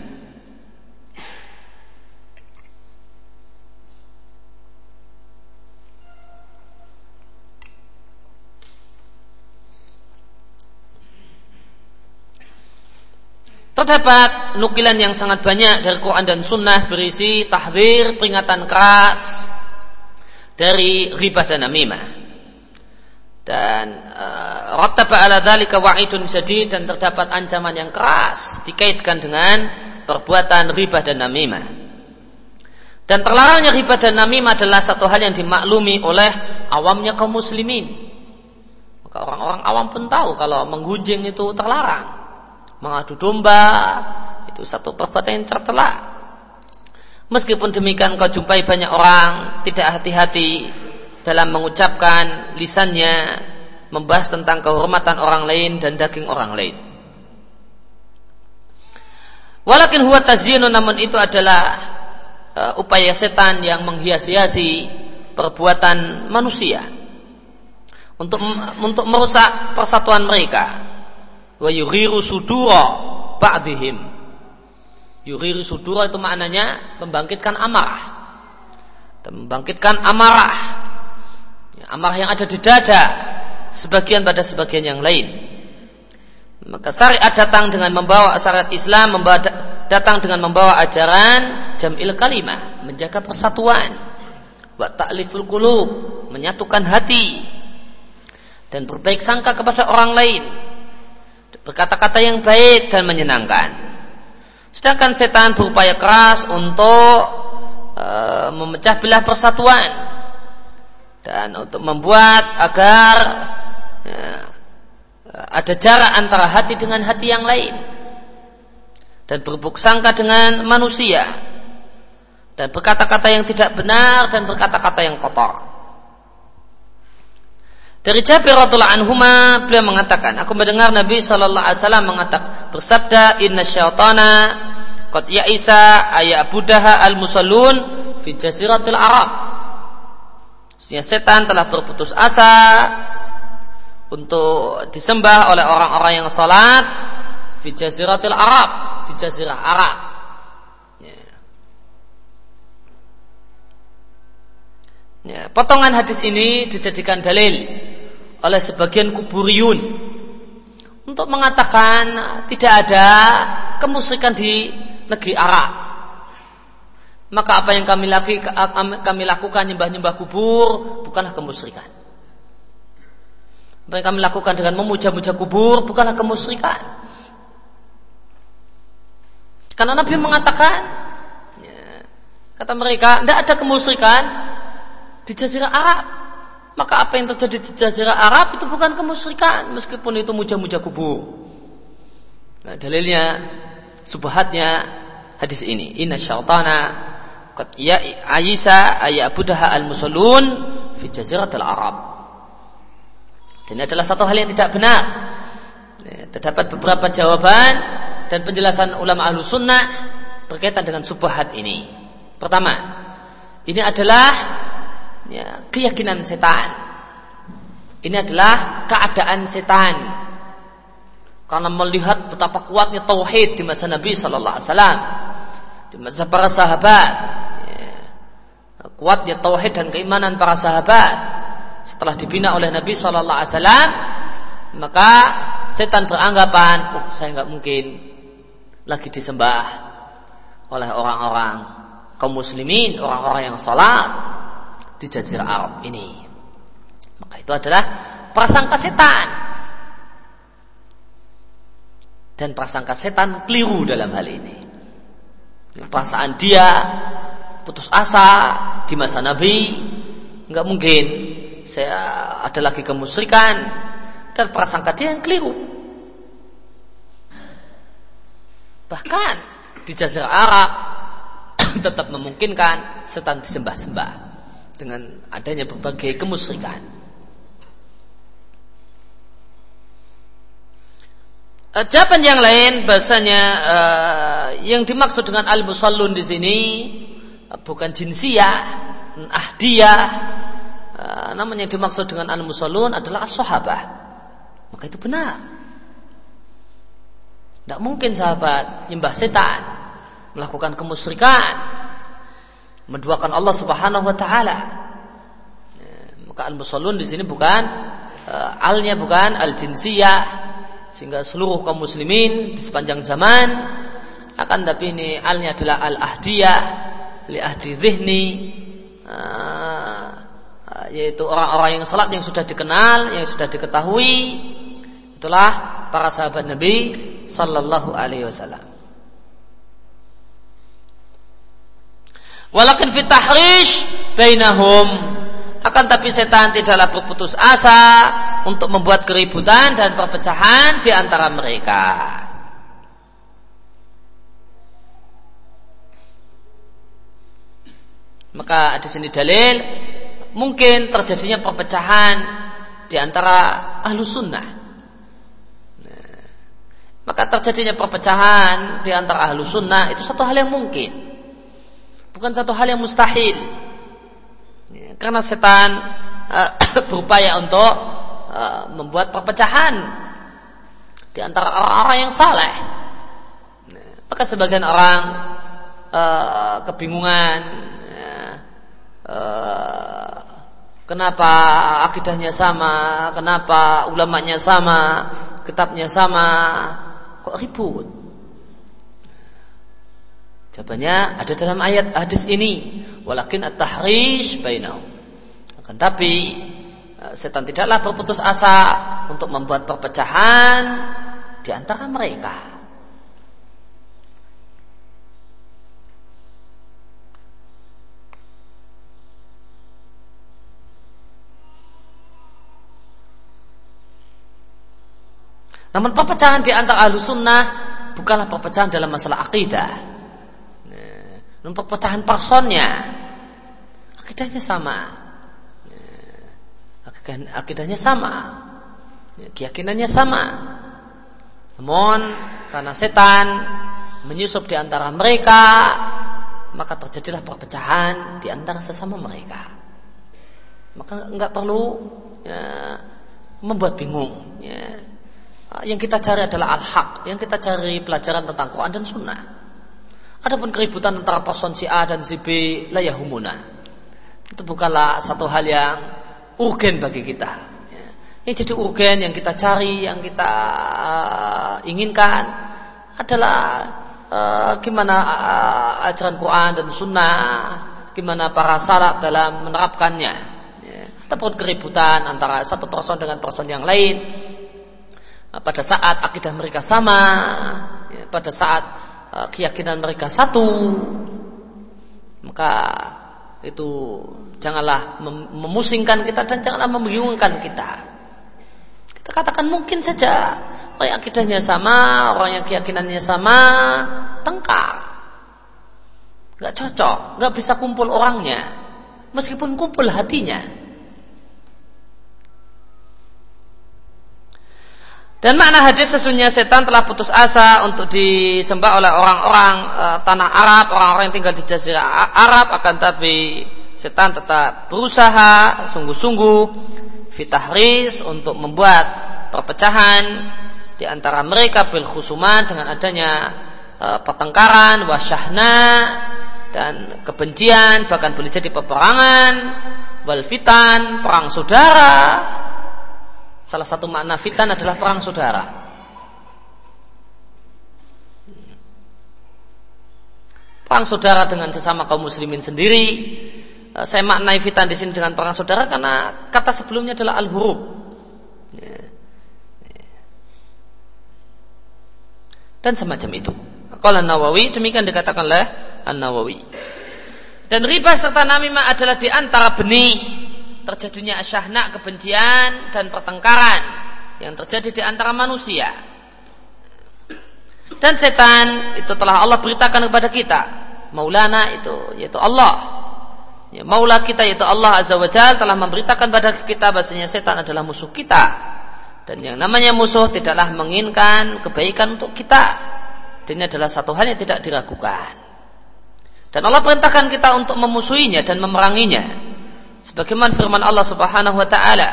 Terdapat nukilan yang sangat banyak dari Quran dan Sunnah berisi tahdir, peringatan keras dari ribah dan namimah. Dan uh, rattaba ala dzalika wa'idun syadid dan terdapat ancaman yang keras dikaitkan dengan perbuatan riba dan namimah. Dan terlarangnya riba dan namimah adalah satu hal yang dimaklumi oleh awamnya kaum muslimin. Maka orang-orang awam pun tahu kalau menggunjing itu terlarang. Mengadu domba itu satu perbuatan yang tercela. Meskipun demikian kau jumpai banyak orang tidak hati-hati dalam mengucapkan lisannya membahas tentang kehormatan orang lain dan daging orang lain. Walakin huwa tazyinu namun itu adalah uh, upaya setan yang menghias-hiasi perbuatan manusia untuk untuk merusak persatuan mereka. Wa yughiru sudura ba'dihim. Yughiru sudura itu maknanya membangkitkan amarah. Dan membangkitkan amarah. Ya, amarah yang ada di dada sebagian pada sebagian yang lain. Maka syariat datang dengan membawa syariat Islam membawa datang dengan membawa ajaran jamil kalimah, menjaga persatuan, wa ta'liful qulub, menyatukan hati dan berbaik sangka kepada orang lain. Berkata-kata yang baik dan menyenangkan. Sedangkan setan berupaya keras untuk uh, memecah belah persatuan dan untuk membuat agar ya, ada jarak antara hati dengan hati yang lain dan berbuk sangka dengan manusia dan berkata-kata yang tidak benar dan berkata-kata yang kotor. Dari Jabir radhiallahu anhuma beliau mengatakan, aku mendengar Nabi sallallahu alaihi wasallam mengatakan bersabda inna syaitana qad ya'isa ayabudaha al-musallun fi jaziratil Arab. Sesungguhnya setan telah berputus asa untuk disembah oleh orang-orang yang salat di jaziratil Arab, di jazirah Arab. Ya. Ya, potongan hadis ini dijadikan dalil oleh sebagian kuburiyun untuk mengatakan tidak ada kemusyrikan di negeri Arab maka apa yang kami, laki, kami lakukan nyembah-nyembah kubur bukanlah kemusyrikan. Apa yang kami lakukan dengan memuja-muja kubur bukanlah kemusyrikan. Karena Nabi mengatakan, ya, kata mereka, tidak ada kemusyrikan di Jazirah Arab. Maka apa yang terjadi di Jazirah Arab itu bukan kemusyrikan, meskipun itu muja-muja kubur. Nah, dalilnya, subhatnya hadis ini. Inna syaitana Qad ya Aisyah ayabudaha al-musallun fi jaziratil Arab. Dan ini adalah satu hal yang tidak benar. Ya, terdapat beberapa jawaban dan penjelasan ulama ahlu sunnah berkaitan dengan subhat ini. Pertama, ini adalah ya, keyakinan setan. Ini adalah keadaan setan. Karena melihat betapa kuatnya tauhid di masa Nabi Sallallahu Alaihi Wasallam, di masa para sahabat, kuatnya tauhid dan keimanan para sahabat setelah dibina oleh Nabi Shallallahu Alaihi Wasallam maka setan beranggapan oh saya nggak mungkin lagi disembah oleh orang-orang kaum muslimin orang-orang yang sholat di jazirah Arab ini. Maka itu adalah prasangka setan. Dan prasangka setan keliru dalam hal ini. Perasaan dia putus asa di masa Nabi nggak mungkin saya ada lagi kemusyrikan. Dan prasangka dia yang keliru. Bahkan di Jazirah Arab <coughs> tetap memungkinkan setan disembah-sembah dengan adanya berbagai kemusyrikan eh, Jawaban yang lain bahasanya uh, yang dimaksud dengan al-musallun di sini bukan jinsiah, ahdiyah. Eh, namanya yang dimaksud dengan al-musallun adalah as-sahabah. Maka itu benar. Tidak mungkin sahabat nyembah setan, melakukan kemusyrikan, menduakan Allah Subhanahu wa taala. Eh, maka al-musallun di sini bukan uh, alnya bukan al-jinsiyah sehingga seluruh kaum muslimin di sepanjang zaman akan tapi ini alnya adalah al-ahdiyah li ahdi dhihni uh, yaitu orang-orang yang salat yang sudah dikenal, yang sudah diketahui Itulah para sahabat Nabi sallallahu alaihi wasallam. Walakin fit tahrish bainahum akan tapi setan tidaklah berputus asa untuk membuat keributan dan perpecahan di antara mereka. Maka di sini dalil mungkin terjadinya perpecahan di antara ahlu sunnah. Nah, maka terjadinya perpecahan di antara ahlu sunnah itu satu hal yang mungkin, bukan satu hal yang mustahil. Ya, karena setan uh, <coughs> berupaya untuk uh, membuat perpecahan di antara orang-orang yang saleh. Nah, maka sebagian orang uh, kebingungan Eh, kenapa akidahnya sama, kenapa ulamanya sama, kitabnya sama, kok ribut? Jawabannya ada dalam ayat hadis ini, walakin at-tahrish bainahum. Akan tapi eh, setan tidaklah berputus asa untuk membuat perpecahan di antara mereka. Namun perpecahan di antara ahlu sunnah bukanlah perpecahan dalam masalah akidah. Namun perpecahan personnya, akidahnya sama. Nah, akidahnya sama. Keyakinannya sama. Namun karena setan menyusup di antara mereka, maka terjadilah perpecahan di antara sesama mereka. Maka enggak perlu ya, membuat bingung. Ya yang kita cari adalah al-haq, yang kita cari pelajaran tentang Quran dan Sunnah. Adapun keributan antara person si A dan si B layahumuna. Itu bukanlah satu hal yang urgen bagi kita. Ya. Yang jadi urgen yang kita cari, yang kita uh, inginkan adalah uh, gimana uh, ajaran Quran dan Sunnah, gimana para salaf dalam menerapkannya. Ya. Adapun keributan antara satu person dengan person yang lain pada saat akidah mereka sama, ya, pada saat keyakinan mereka satu, maka itu janganlah mem memusingkan kita dan janganlah membingungkan kita. Kita katakan mungkin saja orang yang akidahnya sama, orang yang keyakinannya sama, tengkar, nggak cocok, nggak bisa kumpul orangnya, meskipun kumpul hatinya. Dan makna hadis sesungguhnya setan telah putus asa untuk disembah oleh orang-orang e, tanah Arab, orang-orang yang tinggal di jazirah Arab. Akan tapi setan tetap berusaha sungguh-sungguh fitahris untuk membuat perpecahan di antara mereka bil khusuman dengan adanya e, pertengkaran, wasyahna dan kebencian bahkan boleh jadi peperangan, wal fitan, perang saudara Salah satu makna fitan adalah perang saudara. Perang saudara dengan sesama kaum muslimin sendiri. Eh, saya maknai fitan di sini dengan perang saudara karena kata sebelumnya adalah al-hurub. Dan semacam itu. Kalau Nawawi demikian dikatakan oleh An Nawawi. Dan riba serta namimah adalah di antara benih terjadinya asyahna kebencian dan pertengkaran yang terjadi di antara manusia. Dan setan itu telah Allah beritakan kepada kita. Maulana itu yaitu Allah. Ya, Maula kita yaitu Allah Azza wa Jal telah memberitakan kepada kita bahasanya setan adalah musuh kita. Dan yang namanya musuh tidaklah menginginkan kebaikan untuk kita. Dan ini adalah satu hal yang tidak diragukan. Dan Allah perintahkan kita untuk memusuhinya dan memeranginya. Sebagaimana firman Allah Subhanahu wa taala,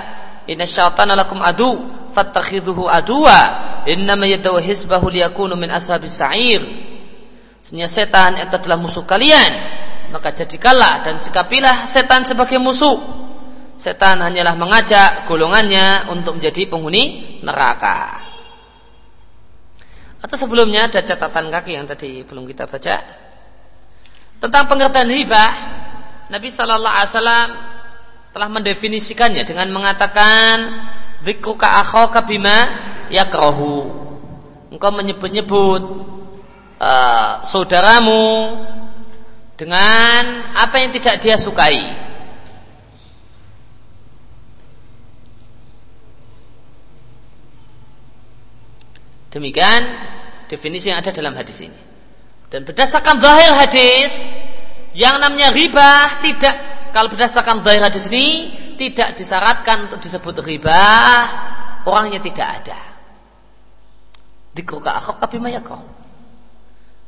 "Inna syaitana lakum adu, fattakhidhuhu aduwa, innama yad'u hisbahu liyakunu min ashabis sa'ir." Sesungguhnya setan itu adalah musuh kalian, maka jadikanlah dan sikapilah setan sebagai musuh. Setan hanyalah mengajak golongannya untuk menjadi penghuni neraka. Atau sebelumnya ada catatan kaki yang tadi belum kita baca tentang pengertian hibah. Nabi Shallallahu Alaihi Wasallam telah mendefinisikannya dengan mengatakan dzikruka akhaka bima yakrahu. Engkau menyebut-nyebut uh, saudaramu dengan apa yang tidak dia sukai. Demikian definisi yang ada dalam hadis ini. Dan berdasarkan zahir hadis, yang namanya riba tidak kalau berdasarkan zahir hadis ini tidak disyaratkan untuk disebut riba, orangnya tidak ada. Dikruka akhaka bima kau.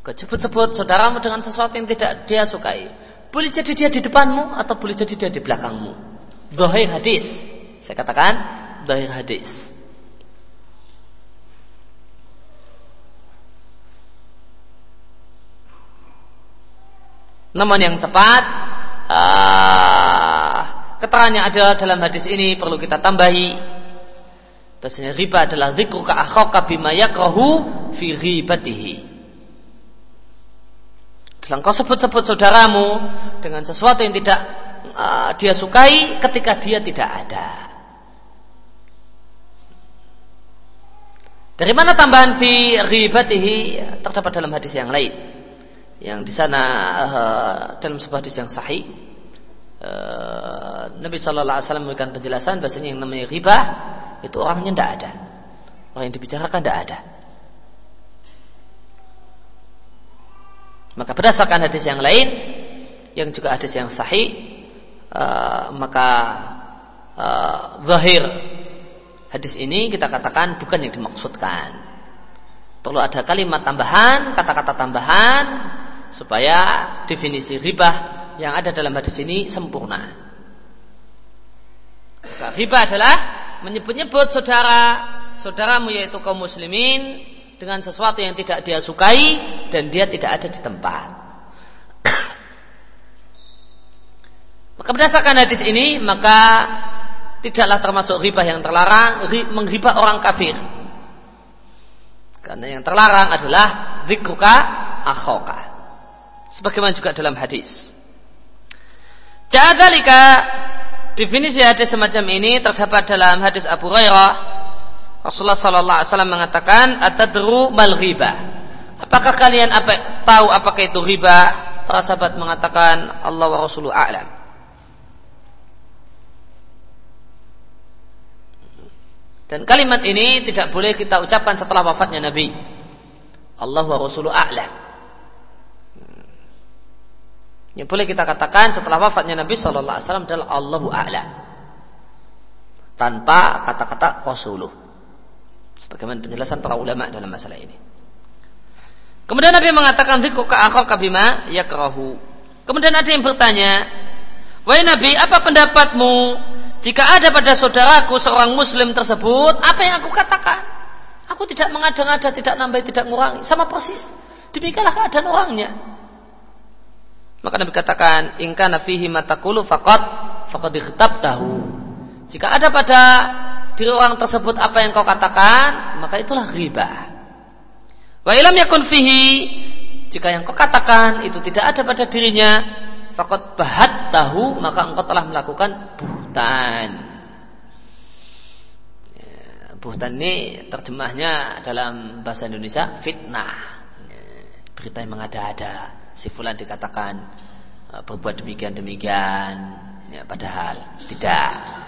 Sebut-sebut saudaramu dengan sesuatu yang tidak dia sukai. Boleh jadi dia di depanmu atau boleh jadi dia di belakangmu. Zahir hadis. Saya katakan zahir hadis. Namun yang tepat uh, keterangannya ada dalam hadis ini perlu kita tambahi. Bahasanya riba adalah ka akhaka bima yakrahu fi ribatihi. Dalam kau sebut-sebut saudaramu dengan sesuatu yang tidak uh, dia sukai ketika dia tidak ada. Dari mana tambahan fi ribatihi terdapat dalam hadis yang lain yang di sana uh, dalam sebuah hadis yang sahih uh, Nabi Shallallahu Alaihi Wasallam memberikan penjelasan bahasanya yang namanya riba itu orangnya tidak ada. Orang yang dibicarakan tidak ada. Maka berdasarkan hadis yang lain yang juga hadis yang sahih uh, maka uh, zahir hadis ini kita katakan bukan yang dimaksudkan. Perlu ada kalimat tambahan kata-kata tambahan supaya definisi riba yang ada dalam hadis ini sempurna. Maka riba adalah menyebut-nyebut saudara saudaramu yaitu kaum muslimin dengan sesuatu yang tidak dia sukai dan dia tidak ada di tempat. <coughs> maka berdasarkan hadis ini maka tidaklah termasuk riba yang terlarang menghibah orang kafir. Karena yang terlarang adalah zikruka akhoka sebagaimana juga dalam hadis. Jadalika definisi hadis semacam ini terdapat dalam hadis Abu Hurairah. Rasulullah sallallahu alaihi wasallam mengatakan, "Atadru mal riba?" Apakah kalian apa, tahu apakah itu riba? Para sahabat mengatakan, "Allah wa Rasuluhu a'lam." Dan kalimat ini tidak boleh kita ucapkan setelah wafatnya Nabi. Allah wa Rasuluhu a'lam. Yang boleh kita katakan setelah wafatnya Nabi Shallallahu Alaihi Wasallam adalah Allahu A'la tanpa kata-kata Rasuluh. Sebagaimana penjelasan para ulama dalam masalah ini. Kemudian Nabi mengatakan zikruka akhaka bima yakrahu. Kemudian ada yang bertanya, "Wahai Nabi, apa pendapatmu jika ada pada saudaraku seorang muslim tersebut, apa yang aku katakan? Aku tidak mengada-ngada, tidak nambah, tidak mengurangi, sama persis. Demikianlah keadaan orangnya. Maka Nabi katakan, "In kana fihi matakulu faqad faqad tahu. Jika ada pada diri orang tersebut apa yang kau katakan, maka itulah riba. Wa ilam yakun fihi jika yang kau katakan itu tidak ada pada dirinya, faqad bahat tahu, maka engkau telah melakukan buhtan. Ya, buhtan ini terjemahnya dalam bahasa Indonesia fitnah. Ya, berita yang mengada-ada si fulan dikatakan uh, berbuat demikian demikian ya, padahal tidak.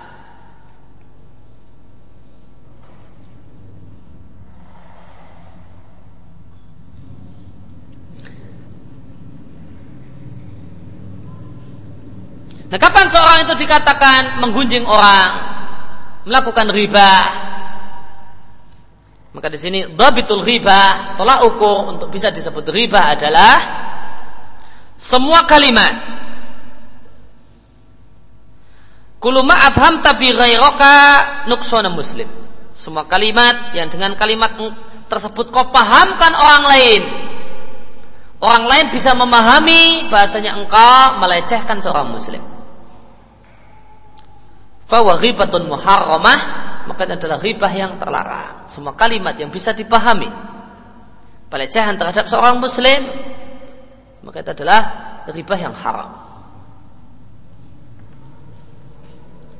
Nah kapan seorang itu dikatakan menggunjing orang Melakukan riba? Maka di sini Babitul riba Tolak ukur untuk bisa disebut riba adalah semua kalimat. Kulu ma'afham tabi ghairaka nuksona muslim. Semua kalimat yang dengan kalimat tersebut kau pahamkan orang lain. Orang lain bisa memahami bahasanya engkau melecehkan seorang muslim. Fawa ghibatun muharramah Maka itu adalah ribah yang terlarang. Semua kalimat yang bisa dipahami. Pelecehan terhadap seorang muslim maka itu adalah riba yang haram.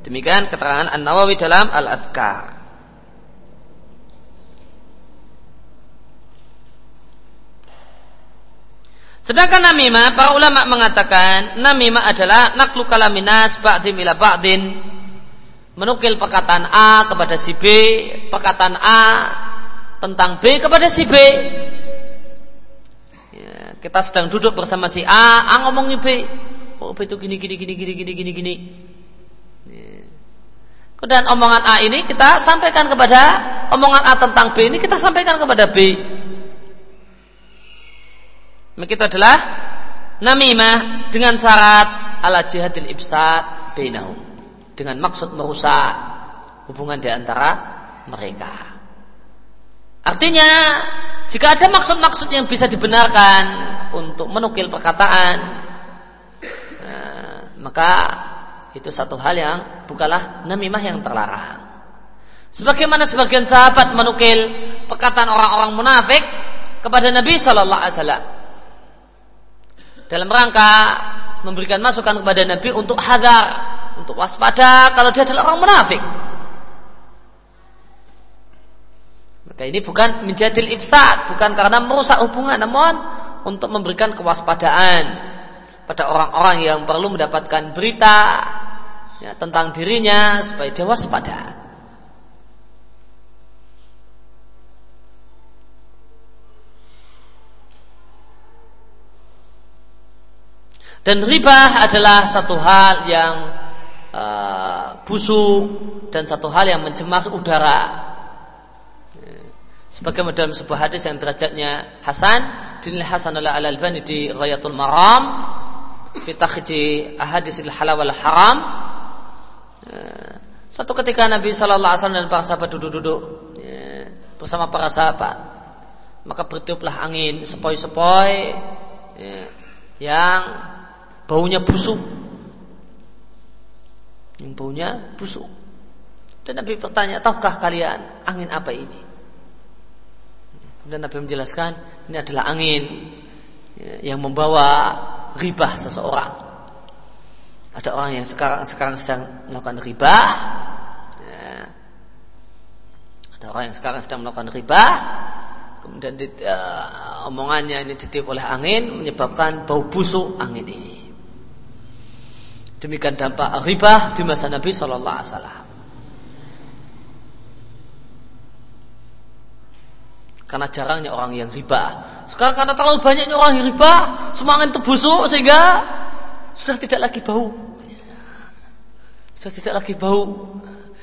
Demikian keterangan An-Nawawi dalam Al-Azkar. Sedangkan namimah, para ulama mengatakan namimah adalah naklu kalaminas ba'dim ila ba'din. Menukil perkataan A kepada si B, perkataan A tentang B kepada si B. Kita sedang duduk bersama si A, A ngomongin B. Oh, B itu gini, gini, gini, gini, gini, gini, gini. Ya. Kemudian omongan A ini kita sampaikan kepada omongan A tentang B ini kita sampaikan kepada B. Maka itu adalah namimah dengan syarat ala jihadil ibsad bainahum dengan maksud merusak hubungan di antara mereka. Artinya jika ada maksud-maksud yang bisa dibenarkan untuk menukil perkataan eh, maka itu satu hal yang bukalah namimah yang terlarang. Sebagaimana sebagian sahabat menukil perkataan orang-orang munafik kepada Nabi Shallallahu Alaihi Wasallam dalam rangka memberikan masukan kepada Nabi untuk hadar, untuk waspada kalau dia adalah orang munafik. Maka ini bukan menjadi ifsad, bukan karena merusak hubungan, namun untuk memberikan kewaspadaan pada orang-orang yang perlu mendapatkan berita ya, tentang dirinya supaya dia waspada. Dan riba adalah satu hal yang uh, busuk dan satu hal yang mencemar udara. Sebagaimana dalam sebuah hadis yang derajatnya Hasan, dinilai Hasan oleh Al Albani di Ghayatul Maram, fi ahadisil halal wal haram. Uh, satu ketika Nabi Shallallahu Alaihi Wasallam dan para sahabat duduk-duduk ya, bersama para sahabat, maka bertiuplah angin sepoi-sepoi ya, yang baunya busuk. Yang baunya busuk. Dan Nabi bertanya, tahukah kalian angin apa ini? Kemudian Nabi menjelaskan, ini adalah angin ya, yang membawa ribah seseorang. Ada orang yang sekarang sekarang sedang melakukan ribah. Ya. Ada orang yang sekarang sedang melakukan ribah. Kemudian di, uh, omongannya ini ditiup oleh angin menyebabkan bau busuk angin ini. Demikian dampak riba di masa Nabi Shallallahu Alaihi Wasallam. Karena jarangnya orang yang riba. Sekarang karena terlalu banyaknya orang yang riba, semua angin itu busuk sehingga sudah tidak lagi bau. Sudah tidak lagi bau.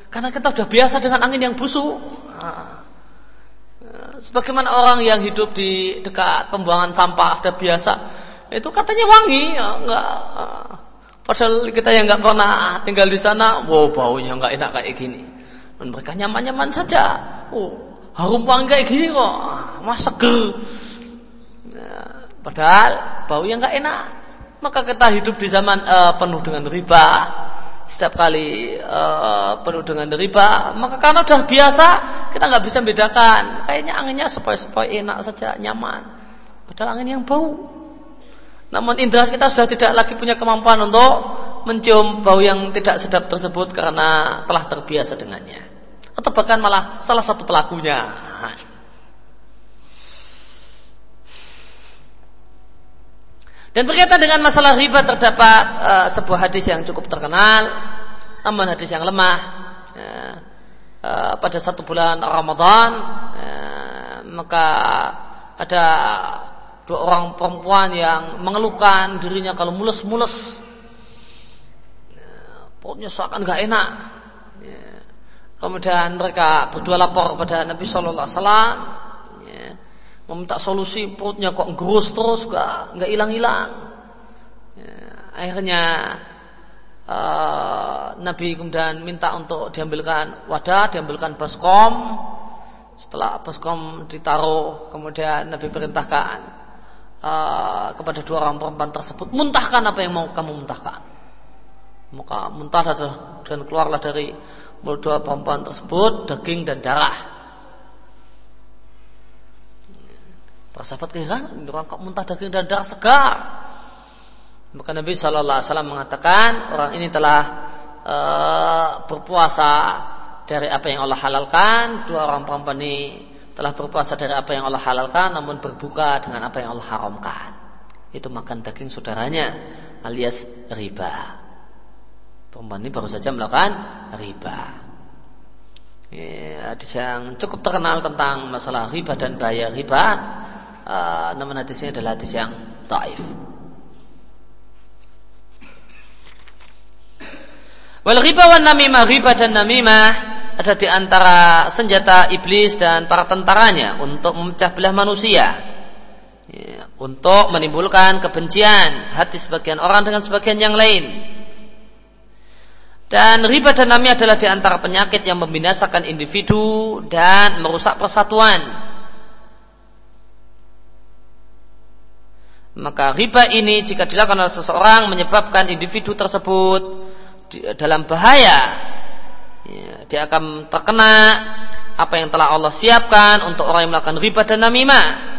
Karena kita sudah biasa dengan angin yang busuk. Sebagaimana orang yang hidup di dekat pembuangan sampah sudah biasa, itu katanya wangi, ya, enggak Padahal kita yang nggak pernah tinggal di sana, wow baunya nggak enak kayak gini. Dan mereka nyaman-nyaman saja. Oh, harum wangi kayak gini kok, mas seger. Padahal bau yang nggak enak. Maka kita hidup di zaman uh, penuh dengan riba. Setiap kali uh, penuh dengan riba, maka karena udah biasa kita nggak bisa bedakan. Kayaknya anginnya sepoi-sepoi enak saja, nyaman. Padahal angin yang bau. Namun indera kita sudah tidak lagi punya kemampuan untuk mencium bau yang tidak sedap tersebut karena telah terbiasa dengannya. Atau bahkan malah salah satu pelakunya. Dan berkaitan dengan masalah riba terdapat uh, sebuah hadis yang cukup terkenal, namun hadis yang lemah. Uh, uh, pada satu bulan Ramadan, uh, maka ada dua orang perempuan yang mengeluhkan dirinya kalau mules-mules ya, perutnya seakan nggak enak. Kemudian mereka berdua lapor kepada Nabi Shallallahu Alaihi Wasallam ya, meminta solusi perutnya kok gerus terus nggak nggak hilang-hilang. Ya, akhirnya uh, Nabi kemudian minta untuk diambilkan wadah diambilkan baskom. Setelah baskom ditaruh kemudian Nabi perintahkan uh, kepada dua orang perempuan tersebut muntahkan apa yang mau kamu muntahkan. Maka muntah dan keluarlah dari dua perempuan tersebut daging dan darah para sahabat keheran orang kok muntah daging dan darah segar maka Nabi Shallallahu Alaihi Wasallam mengatakan orang ini telah uh, berpuasa dari apa yang Allah halalkan dua orang perempuan ini telah berpuasa dari apa yang Allah halalkan namun berbuka dengan apa yang Allah haramkan. itu makan daging saudaranya alias riba. Perempuan ini baru saja melakukan riba. Ya, hadis yang cukup terkenal tentang masalah riba dan bahaya riba. Uh, nama hadisnya adalah hadis yang taif. Wal riba wan namimah riba dan namimah ada di antara senjata iblis dan para tentaranya untuk memecah belah manusia ya, untuk menimbulkan kebencian hati sebagian orang dengan sebagian yang lain. Dan riba dan nami adalah di antara penyakit yang membinasakan individu dan merusak persatuan. Maka riba ini jika dilakukan oleh seseorang menyebabkan individu tersebut dalam bahaya. Ya, dia akan terkena apa yang telah Allah siapkan untuk orang yang melakukan riba dan namimah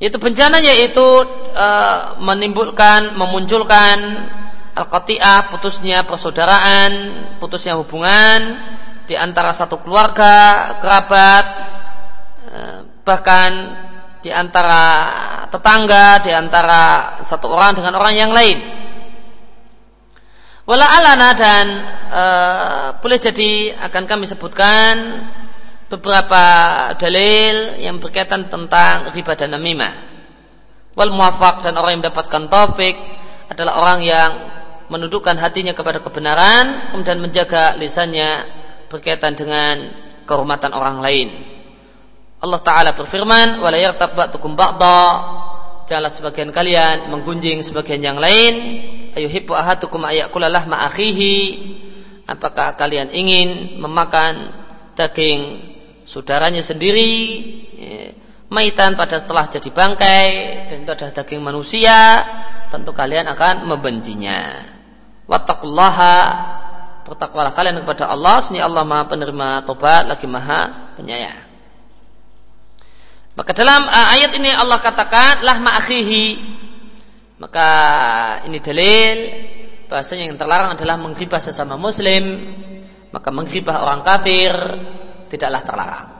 yaitu bencana yaitu e, menimbulkan memunculkan al-qati'ah putusnya persaudaraan putusnya hubungan di antara satu keluarga kerabat e, bahkan di antara tetangga di antara satu orang dengan orang yang lain wala alana dan e, boleh jadi akan kami sebutkan beberapa dalil yang berkaitan tentang riba dan namimah. Wal muafak dan orang yang mendapatkan topik adalah orang yang menundukkan hatinya kepada kebenaran kemudian menjaga lisannya berkaitan dengan kehormatan orang lain. Allah taala berfirman, "Wala yartab tukum ba'dha." jalan sebagian kalian menggunjing sebagian yang lain. Ayuhibbu ahatukum ayakulalah ma'akhihi. Apakah kalian ingin memakan daging saudaranya sendiri eh, maitan pada telah jadi bangkai dan itu adalah daging manusia tentu kalian akan membencinya wattaqullaha. Bertakwalah kalian kepada Allah. Sini Allah maha penerima tobat lagi maha penyayang. Maka dalam uh, ayat ini Allah katakan lah ma'akhihi maka ini dalil bahasanya yang terlarang adalah menggibah sesama muslim. Maka menggibah orang kafir tidaklah terlarang.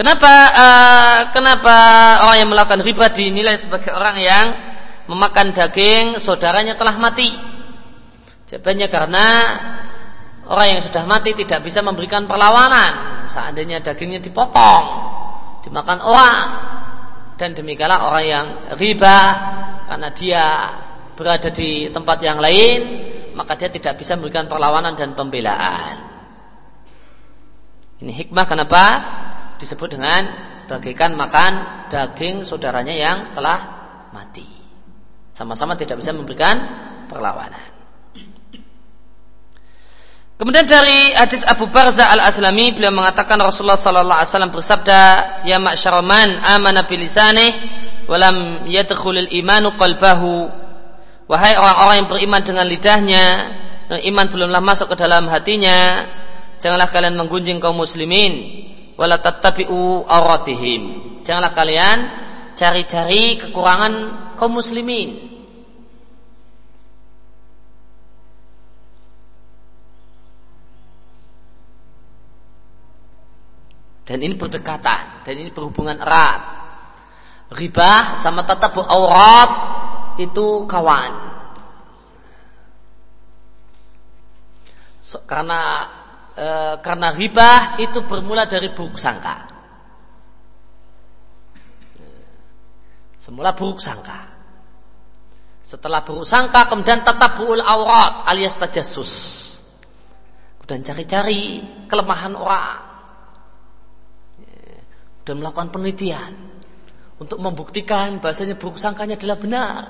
Kenapa uh, kenapa orang yang melakukan riba dinilai sebagai orang yang memakan daging saudaranya telah mati? Jawabannya karena orang yang sudah mati tidak bisa memberikan perlawanan seandainya dagingnya dipotong, dimakan orang. Dan demikianlah orang yang riba karena dia berada di tempat yang lain maka dia tidak bisa memberikan perlawanan dan pembelaan. Ini hikmah kenapa disebut dengan bagaikan makan daging saudaranya yang telah mati. Sama-sama tidak bisa memberikan perlawanan. Kemudian dari hadis Abu Barza al Aslami beliau mengatakan Rasulullah Sallallahu Alaihi Wasallam bersabda, Ya ma'syaraman amana bilisanih, walam yadkhulil imanu qalbahu Wahai orang-orang yang beriman dengan lidahnya, iman belumlah masuk ke dalam hatinya, janganlah kalian menggunjing kaum muslimin, wala tattabi'u auratihim. Janganlah kalian cari-cari kekurangan kaum muslimin. Dan ini berdekatan, dan ini berhubungan erat. Ribah sama tatabu aurat itu kawan. So, karena e, karena riba itu bermula dari buruk sangka. Semula buruk sangka. Setelah buruk sangka kemudian tetap buul aurat alias tajasus. Kemudian cari-cari kelemahan orang. Dan melakukan penelitian untuk membuktikan bahasanya buruk sangkanya adalah benar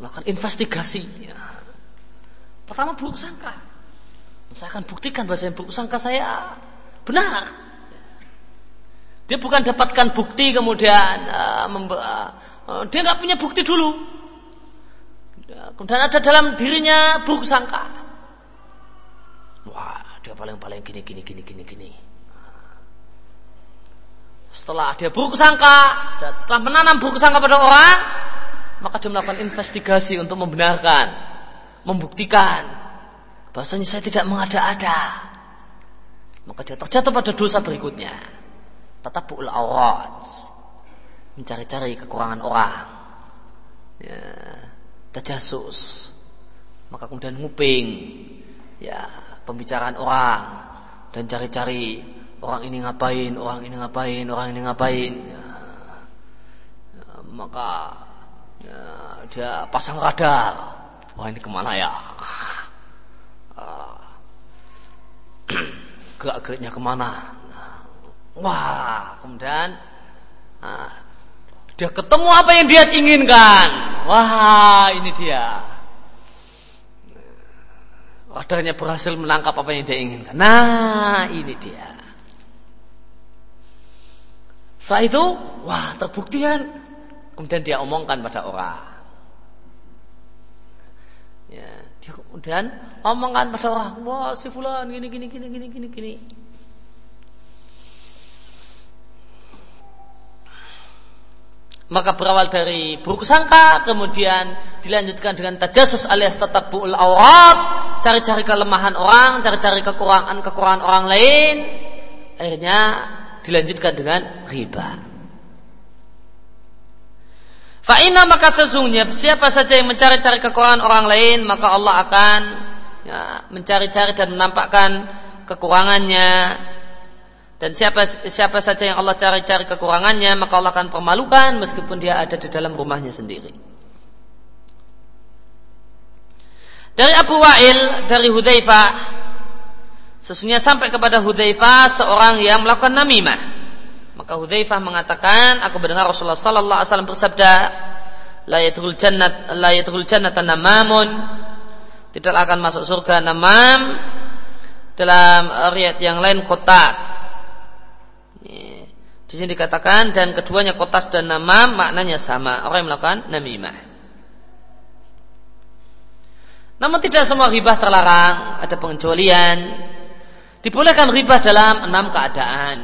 melakukan investigasi. Ya. Pertama buruk sangka. Saya akan buktikan bahwa saya buruk sangka saya benar. Dia bukan dapatkan bukti kemudian uh, uh, dia nggak punya bukti dulu. Kemudian ada dalam dirinya buruk sangka. Wah, dia paling-paling gini gini gini gini gini. Setelah dia buruk sangka, setelah menanam buruk sangka pada orang, maka dia melakukan investigasi untuk membenarkan, membuktikan bahasanya saya tidak mengada-ada. maka dia terjatuh pada dosa berikutnya. Tetap aurat. Mencari-cari kekurangan orang. Ya, terjasus. Maka kemudian nguping ya pembicaraan orang dan cari-cari orang ini ngapain, orang ini ngapain, orang ini ngapain. Ya, ya, maka ya, dia pasang radar. Wah ini ke mana ya? Ah. <clears throat> gerak-geriknya ke mana wah kemudian nah, dia ketemu apa yang dia inginkan wah ini dia Radarnya berhasil menangkap apa yang dia inginkan. Nah, ini dia. Setelah itu, wah terbukti kan. Kemudian dia omongkan pada orang. Ya, dia kemudian omongkan pada orang, wah si fulan gini gini gini gini gini gini. Maka berawal dari buruk sangka, kemudian dilanjutkan dengan tajasus alias tetap bu'ul aurat, cari-cari kelemahan orang, cari-cari kekurangan-kekurangan orang lain, akhirnya dilanjutkan dengan riba. Fa'ina maka sesungguhnya siapa saja yang mencari-cari kekurangan orang lain, maka Allah akan ya, mencari-cari dan menampakkan kekurangannya dan siapa siapa saja yang Allah cari-cari kekurangannya, maka Allah akan permalukan meskipun dia ada di dalam rumahnya sendiri. Dari Abu Wa'il, dari Hudzaifah, sesungguhnya sampai kepada Hudzaifah seorang yang melakukan namimah. Maka Hudzaifah mengatakan, aku mendengar Rasulullah sallallahu alaihi wasallam bersabda, la yadkhul jannat la yadkhul. Tidak akan masuk surga namam dalam riwayat yang lain kotak di sini dikatakan dan keduanya kotas dan nama maknanya sama. Orang yang melakukan namimah. Namun tidak semua ribah terlarang, ada pengecualian. Dibolehkan ribah dalam enam keadaan.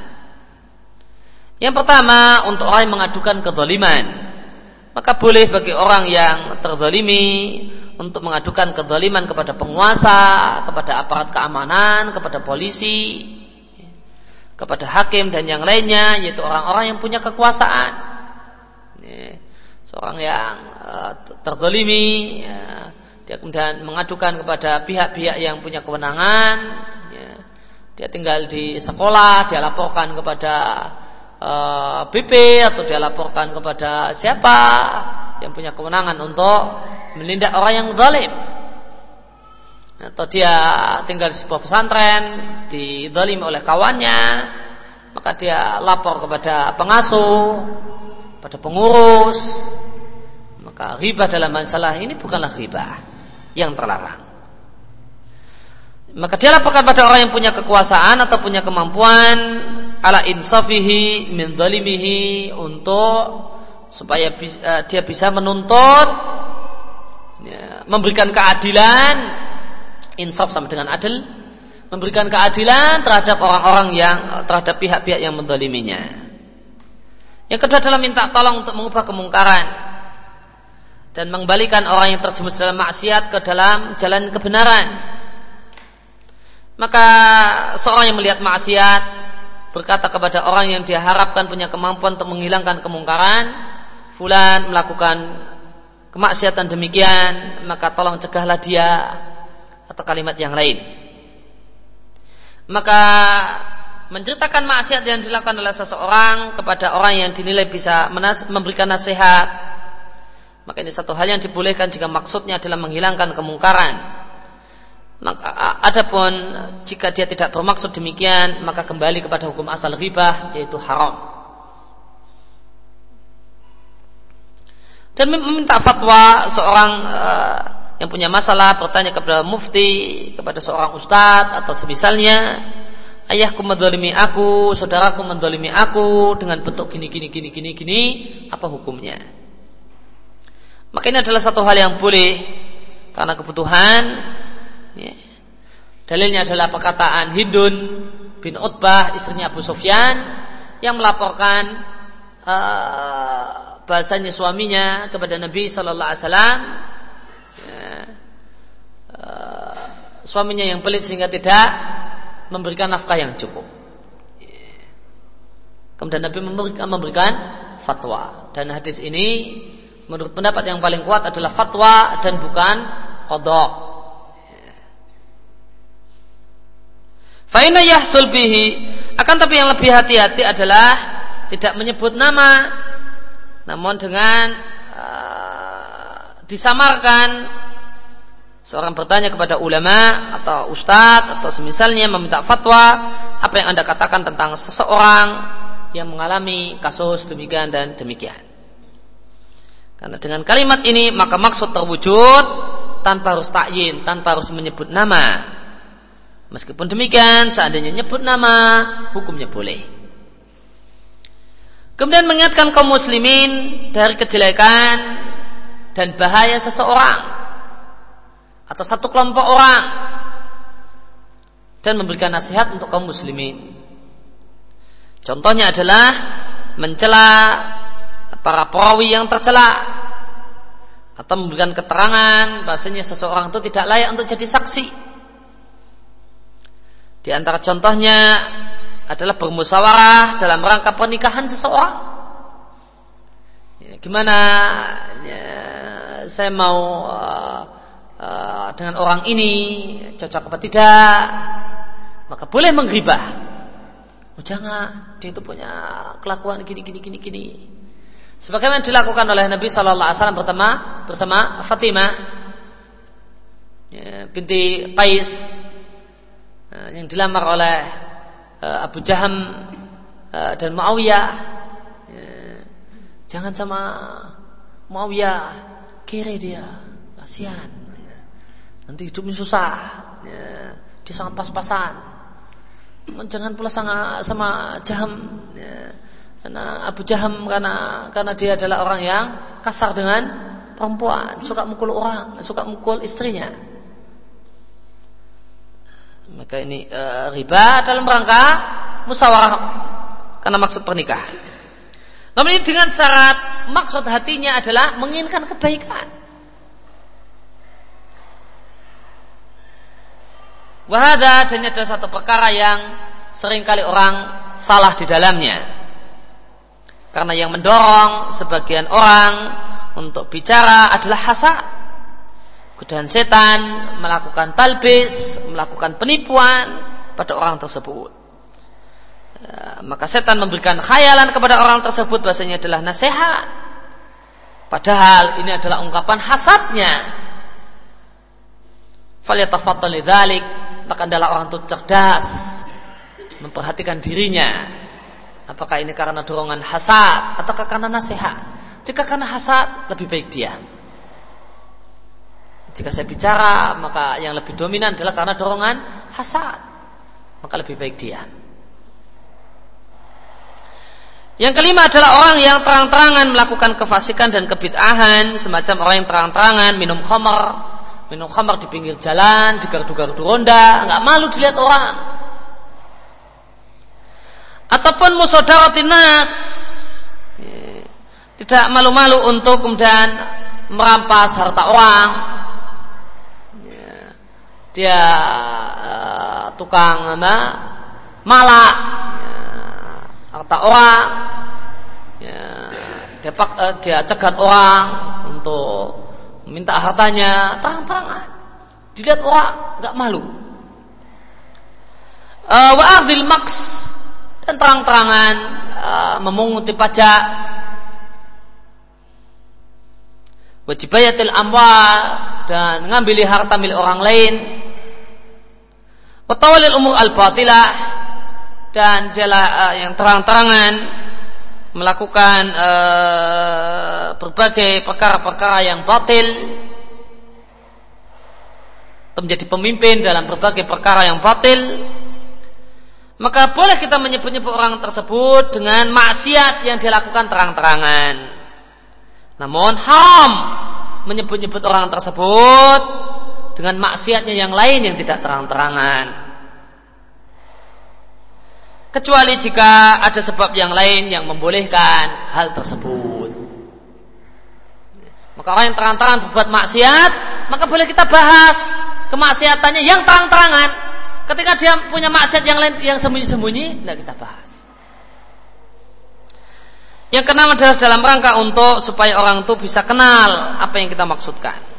Yang pertama, untuk orang yang mengadukan kezaliman. Maka boleh bagi orang yang terzalimi untuk mengadukan kezaliman kepada penguasa, kepada aparat keamanan, kepada polisi, kepada hakim dan yang lainnya yaitu orang-orang yang punya kekuasaan. Seorang yang uh, terdolimi ya, dia kemudian mengadukan kepada pihak-pihak yang punya kewenangan ya, dia tinggal di sekolah dia laporkan kepada eh, BP atau dia laporkan kepada siapa yang punya kewenangan untuk menindak orang yang zalim. Atau dia tinggal di sebuah pesantren dizalim oleh kawannya maka dia lapor kepada pengasuh pada pengurus maka riba dalam masalah ini bukanlah riba yang terlarang. Maka dia laporkan pada orang yang punya kekuasaan atau punya kemampuan ala insafihi min dalimihi untuk supaya bisa, dia bisa menuntut ya, memberikan keadilan insaf sama dengan adil memberikan keadilan terhadap orang-orang yang terhadap pihak-pihak yang mendoliminya. Yang kedua adalah minta tolong untuk mengubah kemungkaran dan mengembalikan orang yang terjerumus dalam maksiat ke dalam jalan kebenaran. Maka seorang yang melihat maksiat berkata kepada orang yang diharapkan punya kemampuan untuk menghilangkan kemungkaran, fulan melakukan kemaksiatan demikian, maka tolong cegahlah dia atau kalimat yang lain. Maka menceritakan maksiat yang dilakukan oleh seseorang kepada orang yang dinilai bisa memberikan nasihat maka ini satu hal yang dibolehkan jika maksudnya adalah menghilangkan kemungkaran maka adapun jika dia tidak bermaksud demikian maka kembali kepada hukum asal ribah yaitu haram dan meminta fatwa seorang uh, yang punya masalah bertanya kepada mufti, kepada seorang ustadz atau semisalnya, ayahku mendolimi aku, saudaraku mendolimi aku dengan bentuk gini gini gini gini gini, apa hukumnya? Maka ini adalah satu hal yang boleh karena kebutuhan. Ya. Dalilnya adalah perkataan Hindun bin Utbah istrinya Abu Sufyan yang melaporkan uh, bahasanya suaminya kepada Nabi Shallallahu Alaihi Wasallam suaminya yang pelit sehingga tidak memberikan nafkah yang cukup. Kemudian Nabi memberikan, memberikan fatwa. Dan hadis ini menurut pendapat yang paling kuat adalah fatwa dan bukan kodok. Faina yahsul bihi. Akan tapi yang lebih hati-hati adalah tidak menyebut nama, namun dengan uh, disamarkan. Seorang bertanya kepada ulama atau ustadz atau semisalnya meminta fatwa apa yang anda katakan tentang seseorang yang mengalami kasus demikian dan demikian. Karena dengan kalimat ini maka maksud terwujud tanpa harus takyin tanpa harus menyebut nama meskipun demikian seandainya nyebut nama hukumnya boleh kemudian mengingatkan kaum muslimin dari kejelekan dan bahaya seseorang atau satu kelompok orang dan memberikan nasihat untuk kaum muslimin. Contohnya adalah mencela para perawi yang tercela atau memberikan keterangan bahasanya seseorang itu tidak layak untuk jadi saksi. Di antara contohnya adalah bermusyawarah dalam rangka pernikahan seseorang. Ya, gimana ya, saya mau uh, uh, dengan orang ini cocok apa tidak? Maka boleh menggibah. Oh jangan dia itu punya kelakuan gini gini gini gini. Sebagaimana dilakukan oleh Nabi Shallallahu Alaihi Wasallam pertama bersama Fatimah ya, binti Pais uh, yang dilamar oleh uh, Abu Jaham uh, dan Muawiyah. Ya, jangan sama Muawiyah kiri dia kasihan. Nanti hidupnya susah. Ya, dia sangat pas-pasan. Jangan pula sama, sama jaham. Ya, karena Abu Jaham karena karena dia adalah orang yang kasar dengan perempuan. Suka mukul orang suka mukul istrinya maka ini e, riba dalam rangka musyawarah karena maksud pernikahan namun ini dengan syarat maksud hatinya adalah menginginkan kebaikan Wahada dan ada satu perkara yang sering kali orang salah di dalamnya. Karena yang mendorong sebagian orang untuk bicara adalah hasad. Dan setan melakukan talbis, melakukan penipuan pada orang tersebut. Ya, maka setan memberikan khayalan kepada orang tersebut bahasanya adalah nasihat. Padahal ini adalah ungkapan hasadnya. Falyatafaddal lidzalik maka adalah orang itu cerdas memperhatikan dirinya apakah ini karena dorongan hasad atau karena nasihat jika karena hasad lebih baik diam jika saya bicara maka yang lebih dominan adalah karena dorongan hasad maka lebih baik diam yang kelima adalah orang yang terang-terangan melakukan kefasikan dan kebid'ahan semacam orang yang terang-terangan minum khamar minum khamar di pinggir jalan, di gardu-gardu ronda, nggak malu dilihat orang. Ataupun musodaratin tidak malu-malu untuk kemudian merampas harta orang. Dia uh, tukang apa? Malak. Harta orang. Ya, dia, uh, dia cegat orang untuk minta hartanya. Terang-terangan dilihat orang nggak malu. Uh, wa maks. Dan terang-terangan memunguti pajak. Wajibayatil amwal. Dan ngambil harta milik orang lain watawalil umur al batilah dan dialah uh, yang terang-terangan melakukan uh, berbagai perkara-perkara yang batil. Menjadi pemimpin dalam berbagai perkara yang batil. Maka boleh kita menyebut-nyebut orang tersebut dengan maksiat yang dilakukan terang-terangan. Namun haram menyebut-nyebut orang tersebut dengan maksiatnya yang lain yang tidak terang-terangan kecuali jika ada sebab yang lain yang membolehkan hal tersebut. Maka orang yang terang-terangan berbuat maksiat, maka boleh kita bahas kemaksiatannya yang terang-terangan. ketika dia punya maksiat yang lain yang sembunyi-sembunyi, tidak kita bahas. Yang keenam adalah dalam rangka untuk supaya orang itu bisa kenal apa yang kita maksudkan.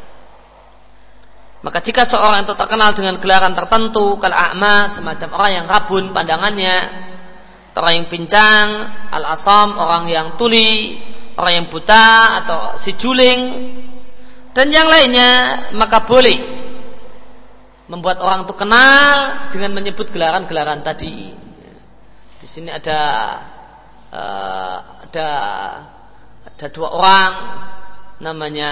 Maka jika seorang itu terkenal dengan gelaran tertentu, kalau a'ma semacam orang yang rabun pandangannya, orang yang pincang, al-asam, orang yang tuli, orang yang buta atau si juling dan yang lainnya, maka boleh membuat orang itu kenal dengan menyebut gelaran-gelaran tadi. Di sini ada uh, ada ada dua orang namanya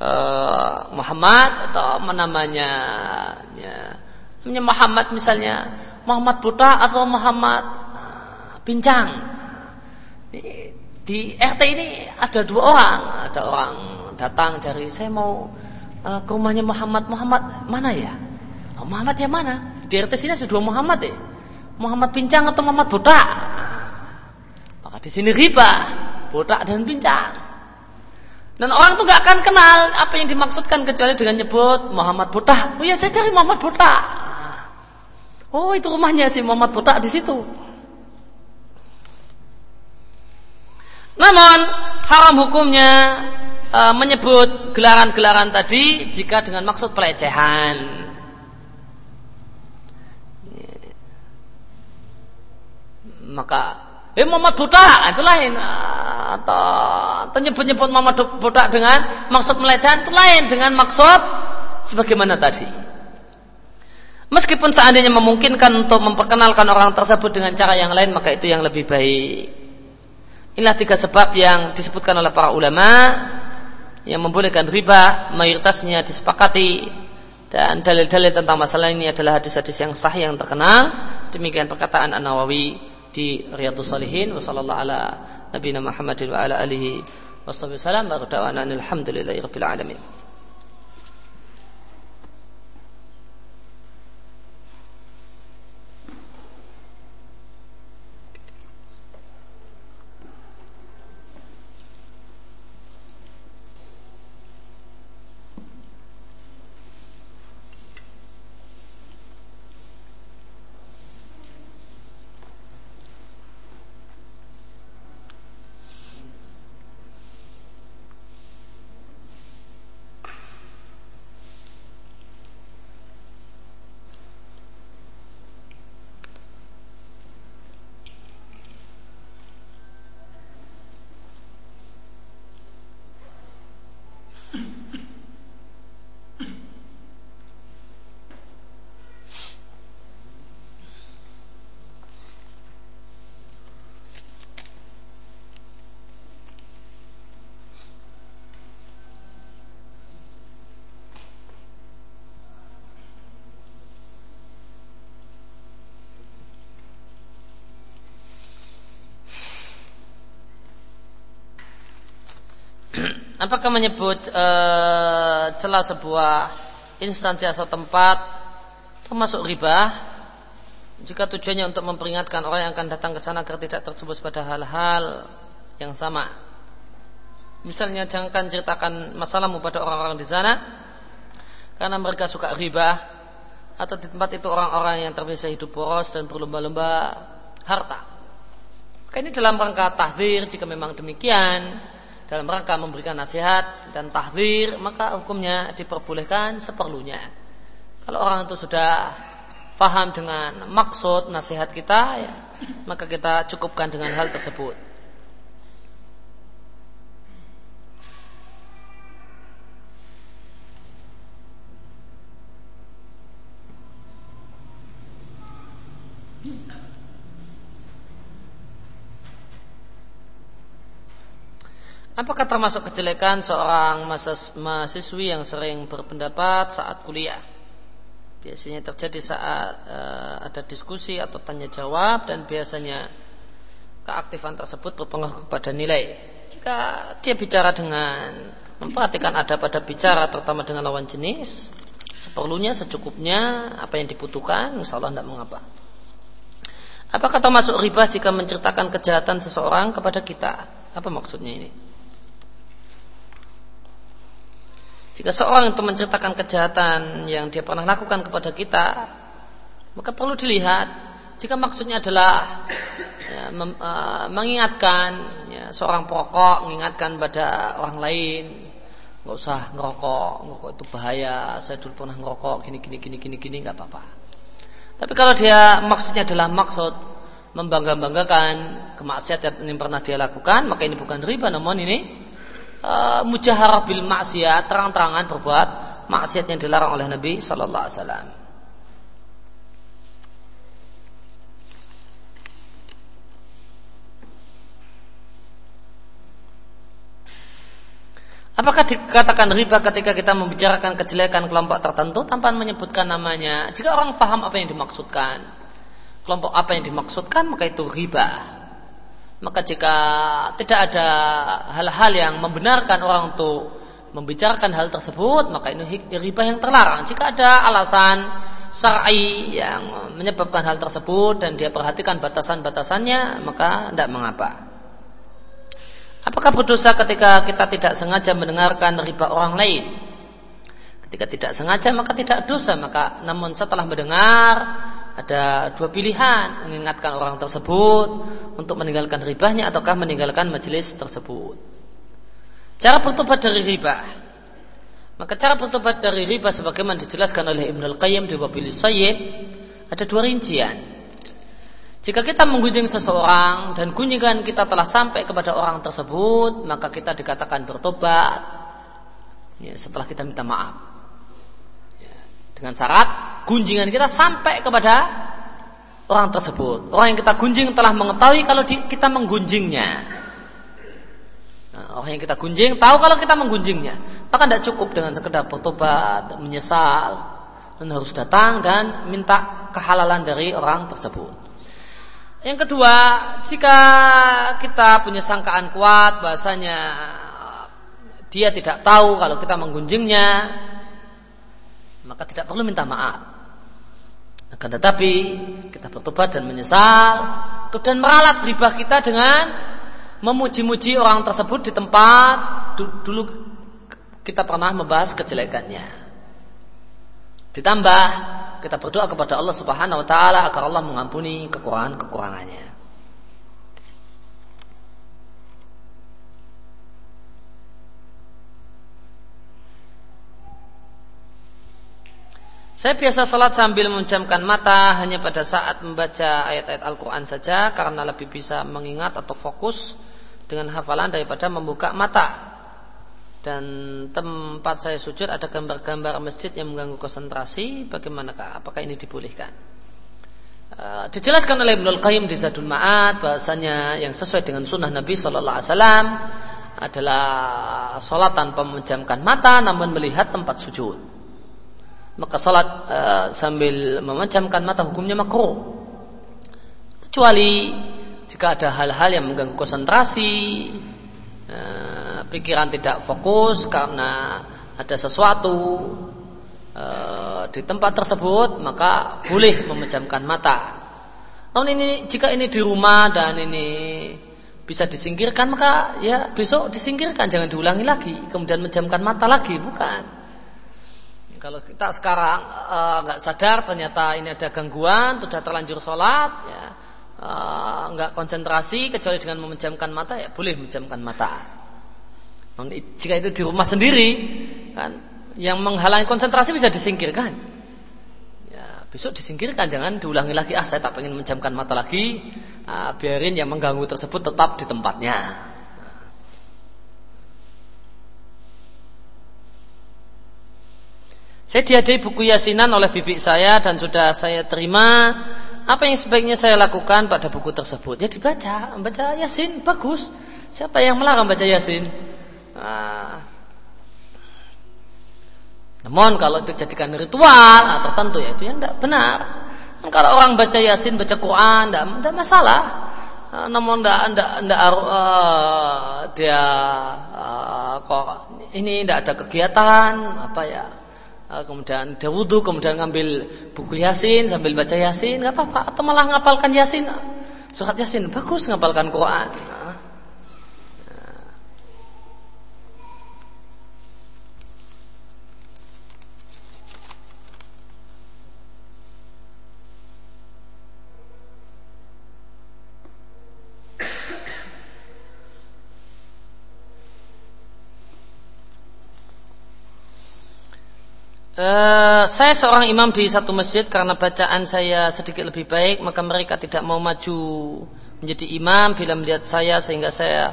uh, Muhammad atau namanya ya, namanya Muhammad misalnya Muhammad buta atau Muhammad uh, pincang di, di RT ini ada dua orang ada orang datang cari saya mau uh, ke rumahnya Muhammad Muhammad mana ya? Oh, Muhammad yang mana? Di RT sini ada dua Muhammad ya Muhammad pincang atau Muhammad buta? Maka di sini riba, botak dan pincang. Dan orang tuh gak akan kenal apa yang dimaksudkan kecuali dengan nyebut Muhammad botak. Oh ya saya cari Muhammad botak. Oh itu rumahnya si Muhammad botak di situ. Namun haram hukumnya e, menyebut gelaran-gelaran tadi jika dengan maksud pelecehan. Maka Eh Muhammad buta itu lain atau, atau nyebut-nyebut Muhammad buta dengan maksud melecehkan itu lain dengan maksud sebagaimana tadi. Meskipun seandainya memungkinkan untuk memperkenalkan orang tersebut dengan cara yang lain maka itu yang lebih baik. Inilah tiga sebab yang disebutkan oleh para ulama yang membolehkan riba mayoritasnya disepakati dan dalil-dalil tentang masalah ini adalah hadis-hadis yang sah yang terkenal demikian perkataan An Nawawi di Riyadhus Salihin. Wa sallallahu ala nabiyina Muhammadin wa ala alihi wa da'wana alhamdulillahi rabbil alamin Apakah menyebut e, celah sebuah instansi atau tempat termasuk riba jika tujuannya untuk memperingatkan orang yang akan datang ke sana agar tidak terjebus pada hal-hal yang sama. Misalnya jangan ceritakan masalahmu pada orang-orang di sana karena mereka suka riba atau di tempat itu orang-orang yang terbiasa hidup boros dan berlomba-lomba harta. Maka ini dalam rangka tahdir jika memang demikian dalam rangka memberikan nasihat dan tahdir maka hukumnya diperbolehkan seperlunya. Kalau orang itu sudah faham dengan maksud nasihat kita, ya, maka kita cukupkan dengan hal tersebut. Apakah termasuk kejelekan seorang mahasiswi yang sering berpendapat saat kuliah? Biasanya terjadi saat uh, ada diskusi atau tanya jawab dan biasanya keaktifan tersebut berpengaruh kepada nilai. Jika dia bicara dengan memperhatikan ada pada bicara terutama dengan lawan jenis, seperlunya secukupnya apa yang dibutuhkan, insya Allah tidak mengapa. Apakah termasuk riba jika menceritakan kejahatan seseorang kepada kita? Apa maksudnya ini? Jika seorang itu menceritakan kejahatan yang dia pernah lakukan kepada kita, maka perlu dilihat jika maksudnya adalah ya, mem, uh, mengingatkan ya, seorang perokok mengingatkan pada orang lain. Nggak usah ngerokok ngerokok itu bahaya. Saya dulu pernah ngerokok gini gini gini gini gini nggak apa-apa. Tapi kalau dia maksudnya adalah maksud membangga-banggakan kemaksiatan yang pernah dia lakukan maka ini bukan riba namun ini uh, mujaharah bil maksiat terang-terangan berbuat maksiat yang dilarang oleh Nabi Sallallahu Alaihi Wasallam. Apakah dikatakan riba ketika kita membicarakan kejelekan kelompok tertentu tanpa menyebutkan namanya? Jika orang faham apa yang dimaksudkan, kelompok apa yang dimaksudkan, maka itu riba. Maka jika tidak ada hal-hal yang membenarkan orang untuk membicarakan hal tersebut, maka ini riba yang terlarang. Jika ada alasan syar'i yang menyebabkan hal tersebut dan dia perhatikan batasan-batasannya, maka tidak mengapa. Apakah berdosa ketika kita tidak sengaja mendengarkan riba orang lain? Ketika tidak sengaja maka tidak dosa, maka namun setelah mendengar ada dua pilihan mengingatkan orang tersebut untuk meninggalkan ribahnya ataukah meninggalkan majelis tersebut. Cara bertobat dari riba. Maka cara bertobat dari riba sebagaimana dijelaskan oleh Ibnu Al-Qayyim di Wabil Sayyid ada dua rincian. Jika kita menggunjing seseorang dan kunjungan kita telah sampai kepada orang tersebut, maka kita dikatakan bertobat ya, setelah kita minta maaf. Dengan syarat kunjungan kita sampai kepada orang tersebut. Orang yang kita gunjing telah mengetahui kalau di, kita menggunjingnya. Nah, orang yang kita gunjing tahu kalau kita menggunjingnya. Maka tidak cukup dengan sekedar bertobat, menyesal, dan harus datang dan minta kehalalan dari orang tersebut. Yang kedua, jika kita punya sangkaan kuat bahasanya dia tidak tahu kalau kita menggunjingnya, maka tidak perlu minta maaf. Akan tetapi kita bertobat dan menyesal dan meralat riba kita dengan memuji-muji orang tersebut di tempat dulu kita pernah membahas kejelekannya. Ditambah kita berdoa kepada Allah Subhanahu wa taala agar Allah mengampuni kekurangan-kekurangannya. Saya biasa salat sambil memejamkan mata hanya pada saat membaca ayat-ayat Al-Quran saja karena lebih bisa mengingat atau fokus dengan hafalan daripada membuka mata. Dan tempat saya sujud ada gambar-gambar masjid yang mengganggu konsentrasi. Bagaimanakah apakah ini dibolehkan? Uh, dijelaskan oleh Ibnu Qayyim di Zadul Ma'ad bahasanya yang sesuai dengan sunnah Nabi Shallallahu Alaihi Wasallam adalah sholat tanpa memejamkan mata namun melihat tempat sujud maka sholat uh, sambil memejamkan mata hukumnya makruh. Kecuali jika ada hal-hal yang mengganggu konsentrasi uh, pikiran tidak fokus karena ada sesuatu e, di tempat tersebut maka boleh memejamkan mata. Namun ini jika ini di rumah dan ini bisa disingkirkan maka ya besok disingkirkan jangan diulangi lagi. Kemudian menjamkan mata lagi bukan kalau kita sekarang eh, nggak uh, sadar ternyata ini ada gangguan sudah terlanjur sholat ya nggak uh, konsentrasi kecuali dengan memejamkan mata ya boleh memejamkan mata jika itu di rumah sendiri, kan, yang menghalangi konsentrasi bisa disingkirkan. Ya, besok disingkirkan, jangan diulangi lagi. Ah, saya tak pengen menjamkan mata lagi. Ah, biarin yang mengganggu tersebut tetap di tempatnya. Saya diadai buku yasinan oleh bibi saya dan sudah saya terima. Apa yang sebaiknya saya lakukan pada buku tersebut? Ya dibaca, membaca yasin bagus. Siapa yang melarang baca yasin? Nah, namun kalau itu jadikan ritual nah, tertentu ya itu yang tidak benar. Dan kalau orang baca yasin, baca Quran, tidak masalah. Nah, namun tidak tidak tidak uh, dia uh, kok ini tidak ada kegiatan apa ya. Uh, kemudian dia wudhu, kemudian ngambil buku yasin sambil baca yasin, nggak apa-apa. Atau malah ngapalkan yasin, surat yasin bagus ngapalkan Quran. Uh, saya seorang imam di satu masjid karena bacaan saya sedikit lebih baik maka mereka tidak mau maju menjadi imam bila melihat saya sehingga saya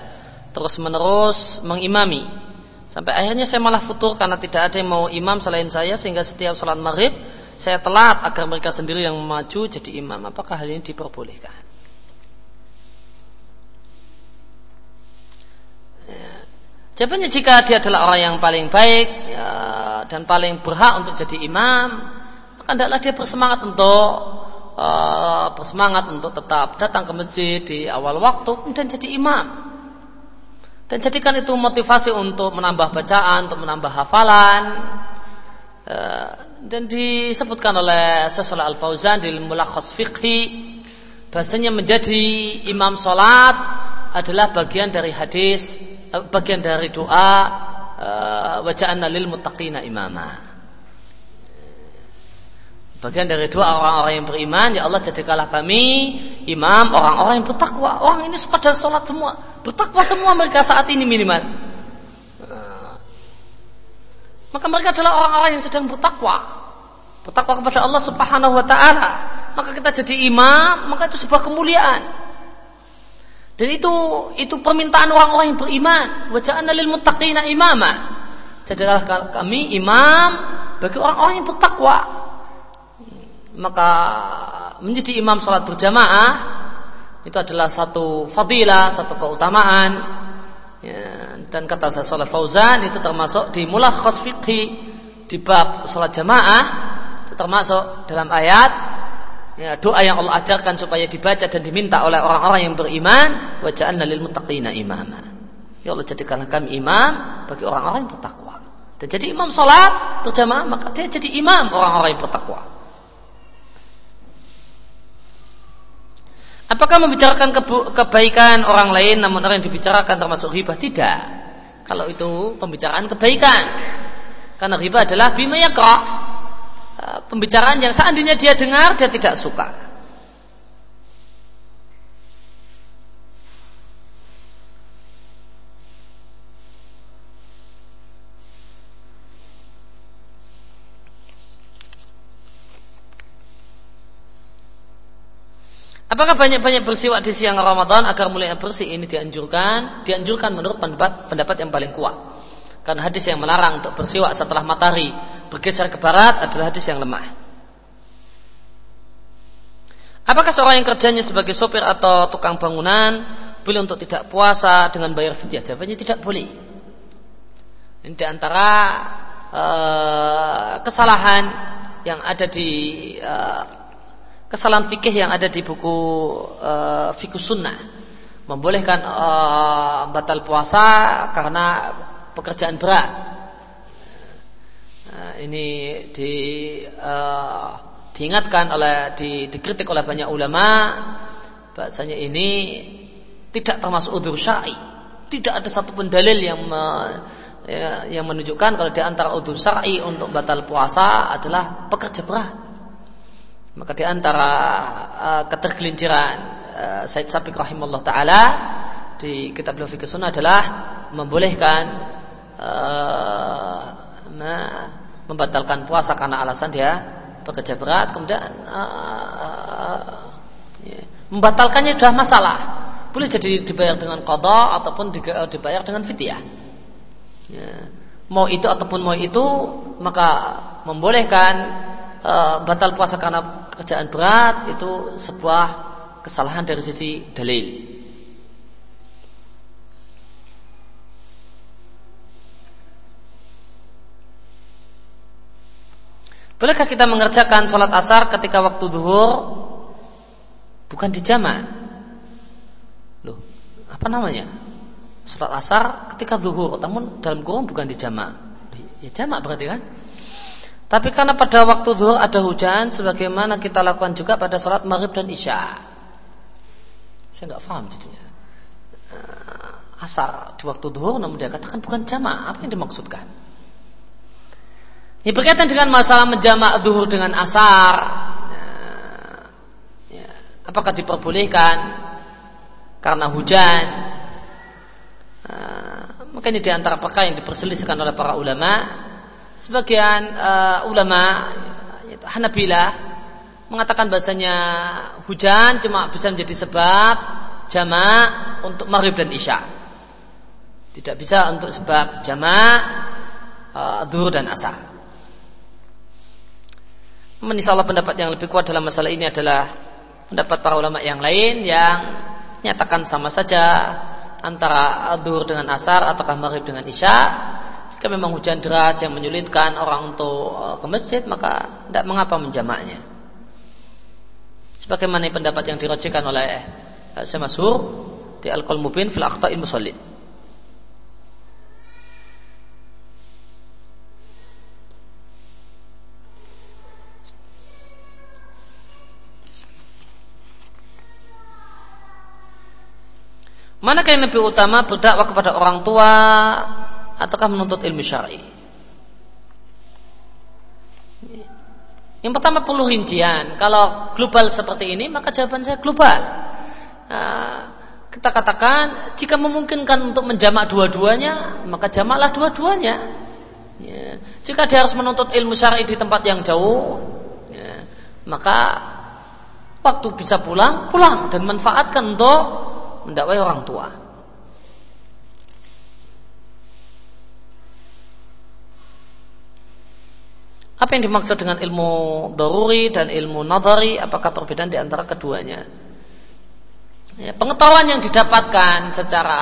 terus menerus mengimami. Sampai akhirnya saya malah futur karena tidak ada yang mau imam selain saya sehingga setiap sholat maghrib saya telat agar mereka sendiri yang maju jadi imam. Apakah hal ini diperbolehkan Jawabannya jika dia adalah orang yang paling baik ya, dan paling berhak untuk jadi imam, maka hendaklah dia bersemangat untuk uh, bersemangat untuk tetap datang ke masjid di awal waktu dan jadi imam. Dan jadikan itu motivasi untuk menambah bacaan, untuk menambah hafalan. Uh, dan disebutkan oleh Sesolah Al Fauzan di Mulakhas Fiqhi bahasanya menjadi imam solat adalah bagian dari hadis bagian dari doa eh, waja'anna lil muttaqina imama. Bagian dari doa orang-orang yang beriman, ya Allah jadikanlah kami imam orang-orang yang bertakwa. Orang ini pada sholat semua, bertakwa semua mereka saat ini minimal. Eh, maka mereka adalah orang-orang yang sedang bertakwa. Bertakwa kepada Allah Subhanahu wa taala. Maka kita jadi imam, maka itu sebuah kemuliaan. Dan itu itu permintaan orang-orang yang beriman. Wajah lil muttaqina imama. Jadilah kami imam bagi orang-orang yang bertakwa. Maka menjadi imam salat berjamaah itu adalah satu fadilah, satu keutamaan. Ya, dan kata saya Saleh Fauzan itu termasuk di mulakhas fiqhi di bab salat jamaah termasuk dalam ayat ya, doa yang Allah ajarkan supaya dibaca dan diminta oleh orang-orang yang beriman waja'anna lil muttaqina imama ya Allah jadikanlah kami imam bagi orang-orang yang bertakwa dan jadi imam sholat berjamaah maka dia jadi imam orang-orang yang bertakwa Apakah membicarakan kebaikan orang lain namun orang yang dibicarakan termasuk riba? Tidak. Kalau itu pembicaraan kebaikan. Karena riba adalah bima yakrah pembicaraan yang seandainya dia dengar dia tidak suka. Apakah banyak-banyak bersiwak di siang Ramadan agar mulai bersih ini dianjurkan? Dianjurkan menurut pendapat pendapat yang paling kuat. Karena hadis yang melarang untuk bersiwak setelah matahari bergeser ke barat adalah hadis yang lemah. Apakah seorang yang kerjanya sebagai sopir atau tukang bangunan boleh untuk tidak puasa dengan bayar fidyah? Jawabannya tidak boleh. Ini di antara uh, kesalahan yang ada di uh, kesalahan fikih yang ada di buku uh, fikih sunnah membolehkan uh, batal puasa karena pekerjaan berat. Nah, ini di, uh, diingatkan oleh di, dikritik oleh banyak ulama bahasanya ini tidak termasuk udur syar'i. Tidak ada satu pun dalil yang me, ya, yang menunjukkan kalau di antara udur syar'i untuk batal puasa adalah pekerja berat. Maka di antara uh, ketergelinciran uh, Said Sabiq rahimahullah taala di kitab Sunnah adalah membolehkan uh, membatalkan puasa karena alasan dia bekerja berat kemudian uh, ya, membatalkannya sudah masalah. Boleh jadi dibayar dengan qada ataupun dibayar dengan fidyah. Ya. mau itu ataupun mau itu maka membolehkan uh, batal puasa karena kerjaan berat itu sebuah kesalahan dari sisi dalil Bolehkah kita mengerjakan sholat asar ketika waktu duhur bukan di jama? Loh, apa namanya? Sholat asar ketika duhur, namun dalam kurung bukan di jama. Ya jama berarti kan? Tapi karena pada waktu duhur ada hujan, sebagaimana kita lakukan juga pada sholat maghrib dan isya. Saya nggak paham jadinya. Eh, asar di waktu duhur, namun dia katakan bukan jama. Apa yang dimaksudkan? Ini berkaitan dengan masalah menjamak duhur dengan asar. Ya, ya, apakah diperbolehkan karena hujan? Uh, maka ini di antara perkara yang diperselisihkan oleh para ulama. sebagian uh, ulama Hanabilah mengatakan bahasanya hujan cuma bisa menjadi sebab jamak untuk maghrib dan isya. Tidak bisa untuk sebab jamak uh, dan asar. Menisahlah pendapat yang lebih kuat dalam masalah ini adalah pendapat para ulama yang lain yang nyatakan sama saja antara dhuhr dengan asar ataukah maghrib dengan isya jika memang hujan deras yang menyulitkan orang untuk eh, ke masjid maka tidak mengapa menjamaknya. Sebagaimana pendapat yang dirojikan oleh eh, Syekh Masur di Al-Qaul Mubin fil Akhta'il Musallin. Manakah yang lebih utama berdakwah kepada orang tua ataukah menuntut ilmu syar'i? Yang pertama perlu rincian. Kalau global seperti ini, maka jawaban saya global. Nah, kita katakan jika memungkinkan untuk menjamak dua-duanya, maka jamaklah dua-duanya. Ya. Jika dia harus menuntut ilmu syar'i di tempat yang jauh, ya, maka waktu bisa pulang, pulang dan manfaatkan untuk mendakwai orang tua. Apa yang dimaksud dengan ilmu doruri dan ilmu nadari? Apakah perbedaan di antara keduanya? Ya, pengetahuan yang didapatkan secara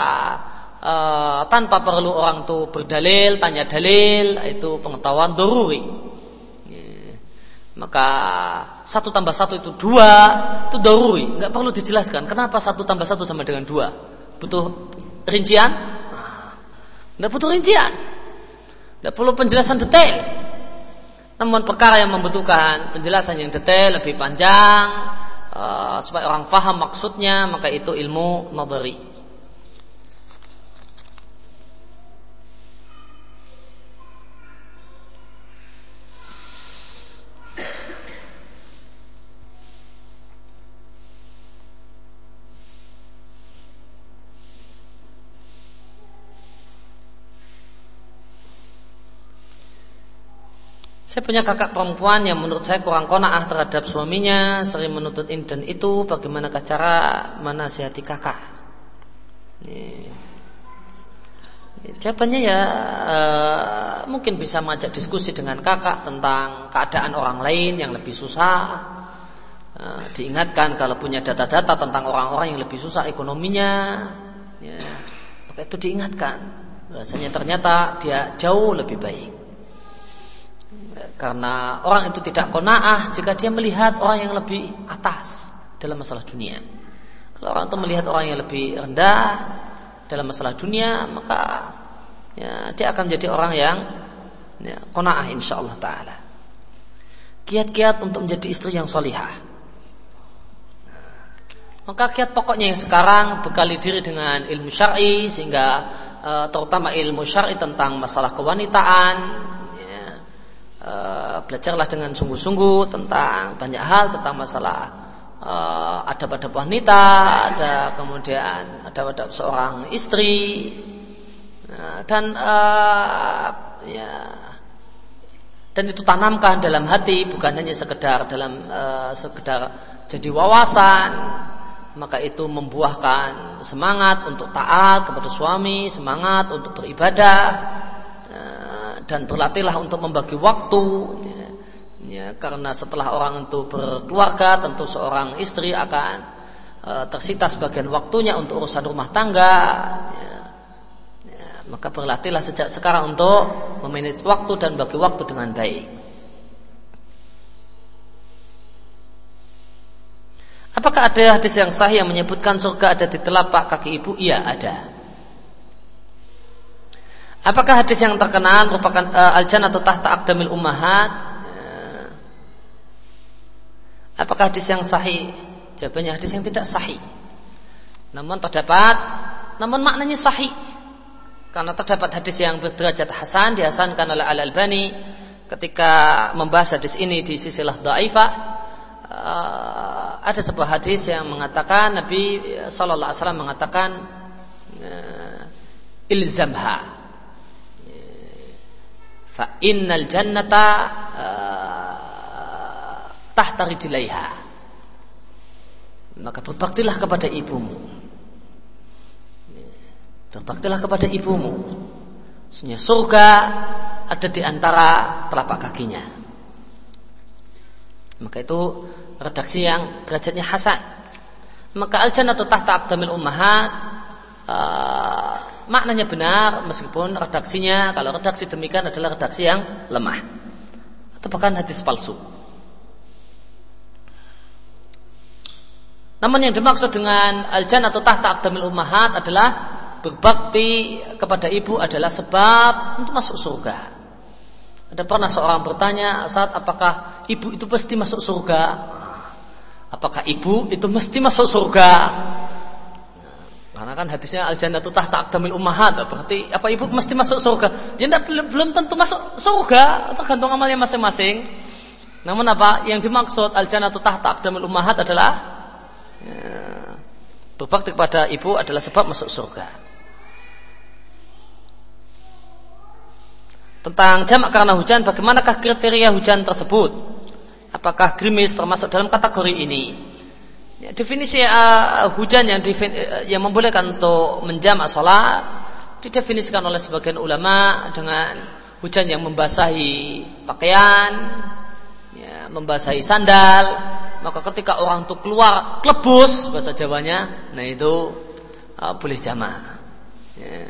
uh, tanpa perlu orang itu berdalil, tanya dalil, itu pengetahuan doruri. Ya, maka satu tambah satu itu dua, itu doruri. Nggak perlu dijelaskan. Kenapa satu tambah satu sama dengan dua? Butuh rincian? Nggak butuh rincian. Nggak perlu penjelasan detail. Namun perkara yang membutuhkan penjelasan yang detail lebih panjang uh, supaya orang faham maksudnya maka itu ilmu nadari. Saya punya kakak perempuan yang menurut saya kurang konaah terhadap suaminya, sering menuntut ini dan itu. Bagaimanakah cara menasihati kakak? Ini. Jawabannya ya e, mungkin bisa mengajak diskusi dengan kakak tentang keadaan orang lain yang lebih susah. E, diingatkan kalau punya data-data tentang orang-orang yang lebih susah ekonominya, ya, itu diingatkan. Rasanya ternyata dia jauh lebih baik. Karena orang itu tidak kona'ah jika dia melihat orang yang lebih atas dalam masalah dunia. Kalau orang itu melihat orang yang lebih rendah dalam masalah dunia, maka ya, dia akan menjadi orang yang ya, kona'ah insya Allah Ta'ala. Kiat-kiat untuk menjadi istri yang solihah. Maka kiat pokoknya yang sekarang bekali diri dengan ilmu syar'i sehingga eh, terutama ilmu syar'i tentang masalah kewanitaan, Eh, belajarlah dengan sungguh-sungguh tentang banyak hal tentang masalah uh, ada pada wanita, ada kemudian ada pada seorang istri. Uh, dan uh, ya dan itu tanamkan dalam hati bukan hanya sekedar dalam sekedar jadi wawasan. Maka itu membuahkan semangat untuk taat kepada suami, semangat untuk beribadah, dan berlatihlah untuk membagi waktu ya, ya, karena setelah orang itu berkeluarga tentu seorang istri akan e, tersita sebagian waktunya untuk urusan rumah tangga ya, ya, maka berlatihlah sejak sekarang untuk memanage waktu dan bagi waktu dengan baik Apakah ada hadis yang sahih yang menyebutkan surga ada di telapak kaki ibu? Iya ada. Apakah hadis yang terkenal merupakan uh, al-jannah atau tahta akdamil ummahat? Uh, apakah hadis yang sahih? Jawabannya hadis yang tidak sahih. Namun terdapat, namun maknanya sahih. Karena terdapat hadis yang berderajat hasan dihasankan oleh Al Albani ketika membahas hadis ini di sisilah dhaifah uh, ada sebuah hadis yang mengatakan Nabi sallallahu alaihi wasallam mengatakan uh, ilzamha fa innal jannata uh, tahta rijlaiha. Maka berbaktilah kepada ibumu. Berbaktilah kepada ibumu. Sebenarnya surga ada di antara telapak kakinya. Maka itu redaksi yang derajatnya hasan. Maka al jannatu tahta aqdamil ummahat uh, maknanya benar meskipun redaksinya kalau redaksi demikian adalah redaksi yang lemah atau bahkan hadis palsu. Namun yang dimaksud dengan al atau tahta aqdamil ummahat adalah berbakti kepada ibu adalah sebab untuk masuk surga. Ada pernah seorang bertanya saat apakah ibu itu pasti masuk surga? Apakah ibu itu mesti masuk surga? Karena kan hadisnya al jannatu tahta aqdamil ummahat berarti apa ibu mesti masuk surga? Dia tidak belum, tentu masuk surga, tergantung amalnya masing-masing. Namun apa yang dimaksud al jannatu tahta aqdamil ummahat adalah ya, berbakti kepada ibu adalah sebab masuk surga. Tentang jamak karena hujan, bagaimanakah kriteria hujan tersebut? Apakah gerimis termasuk dalam kategori ini? Definisi uh, hujan yang defin, uh, yang membolehkan untuk menjamak sholat didefinisikan oleh sebagian ulama dengan hujan yang membasahi pakaian, ya, membasahi sandal. Maka ketika orang itu keluar klebus bahasa Jawanya, nah itu uh, boleh jamak. Ya,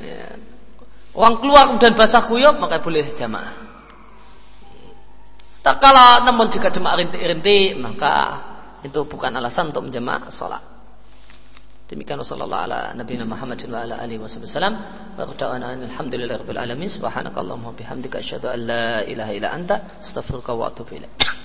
ya. Orang keluar kemudian basah kuyup maka boleh jamak. Tak kala namun jika cuma rintik-rintik maka itu bukan alasan untuk menjamak sholat. Demikian wasallallahu ala nabiyina Muhammadin wa ala alihi wasallam. Wa qada'ana alhamdulillahi rabbil alamin. Subhanakallahumma bihamdika asyhadu an la ilaha illa anta astaghfiruka wa atubu ilaik.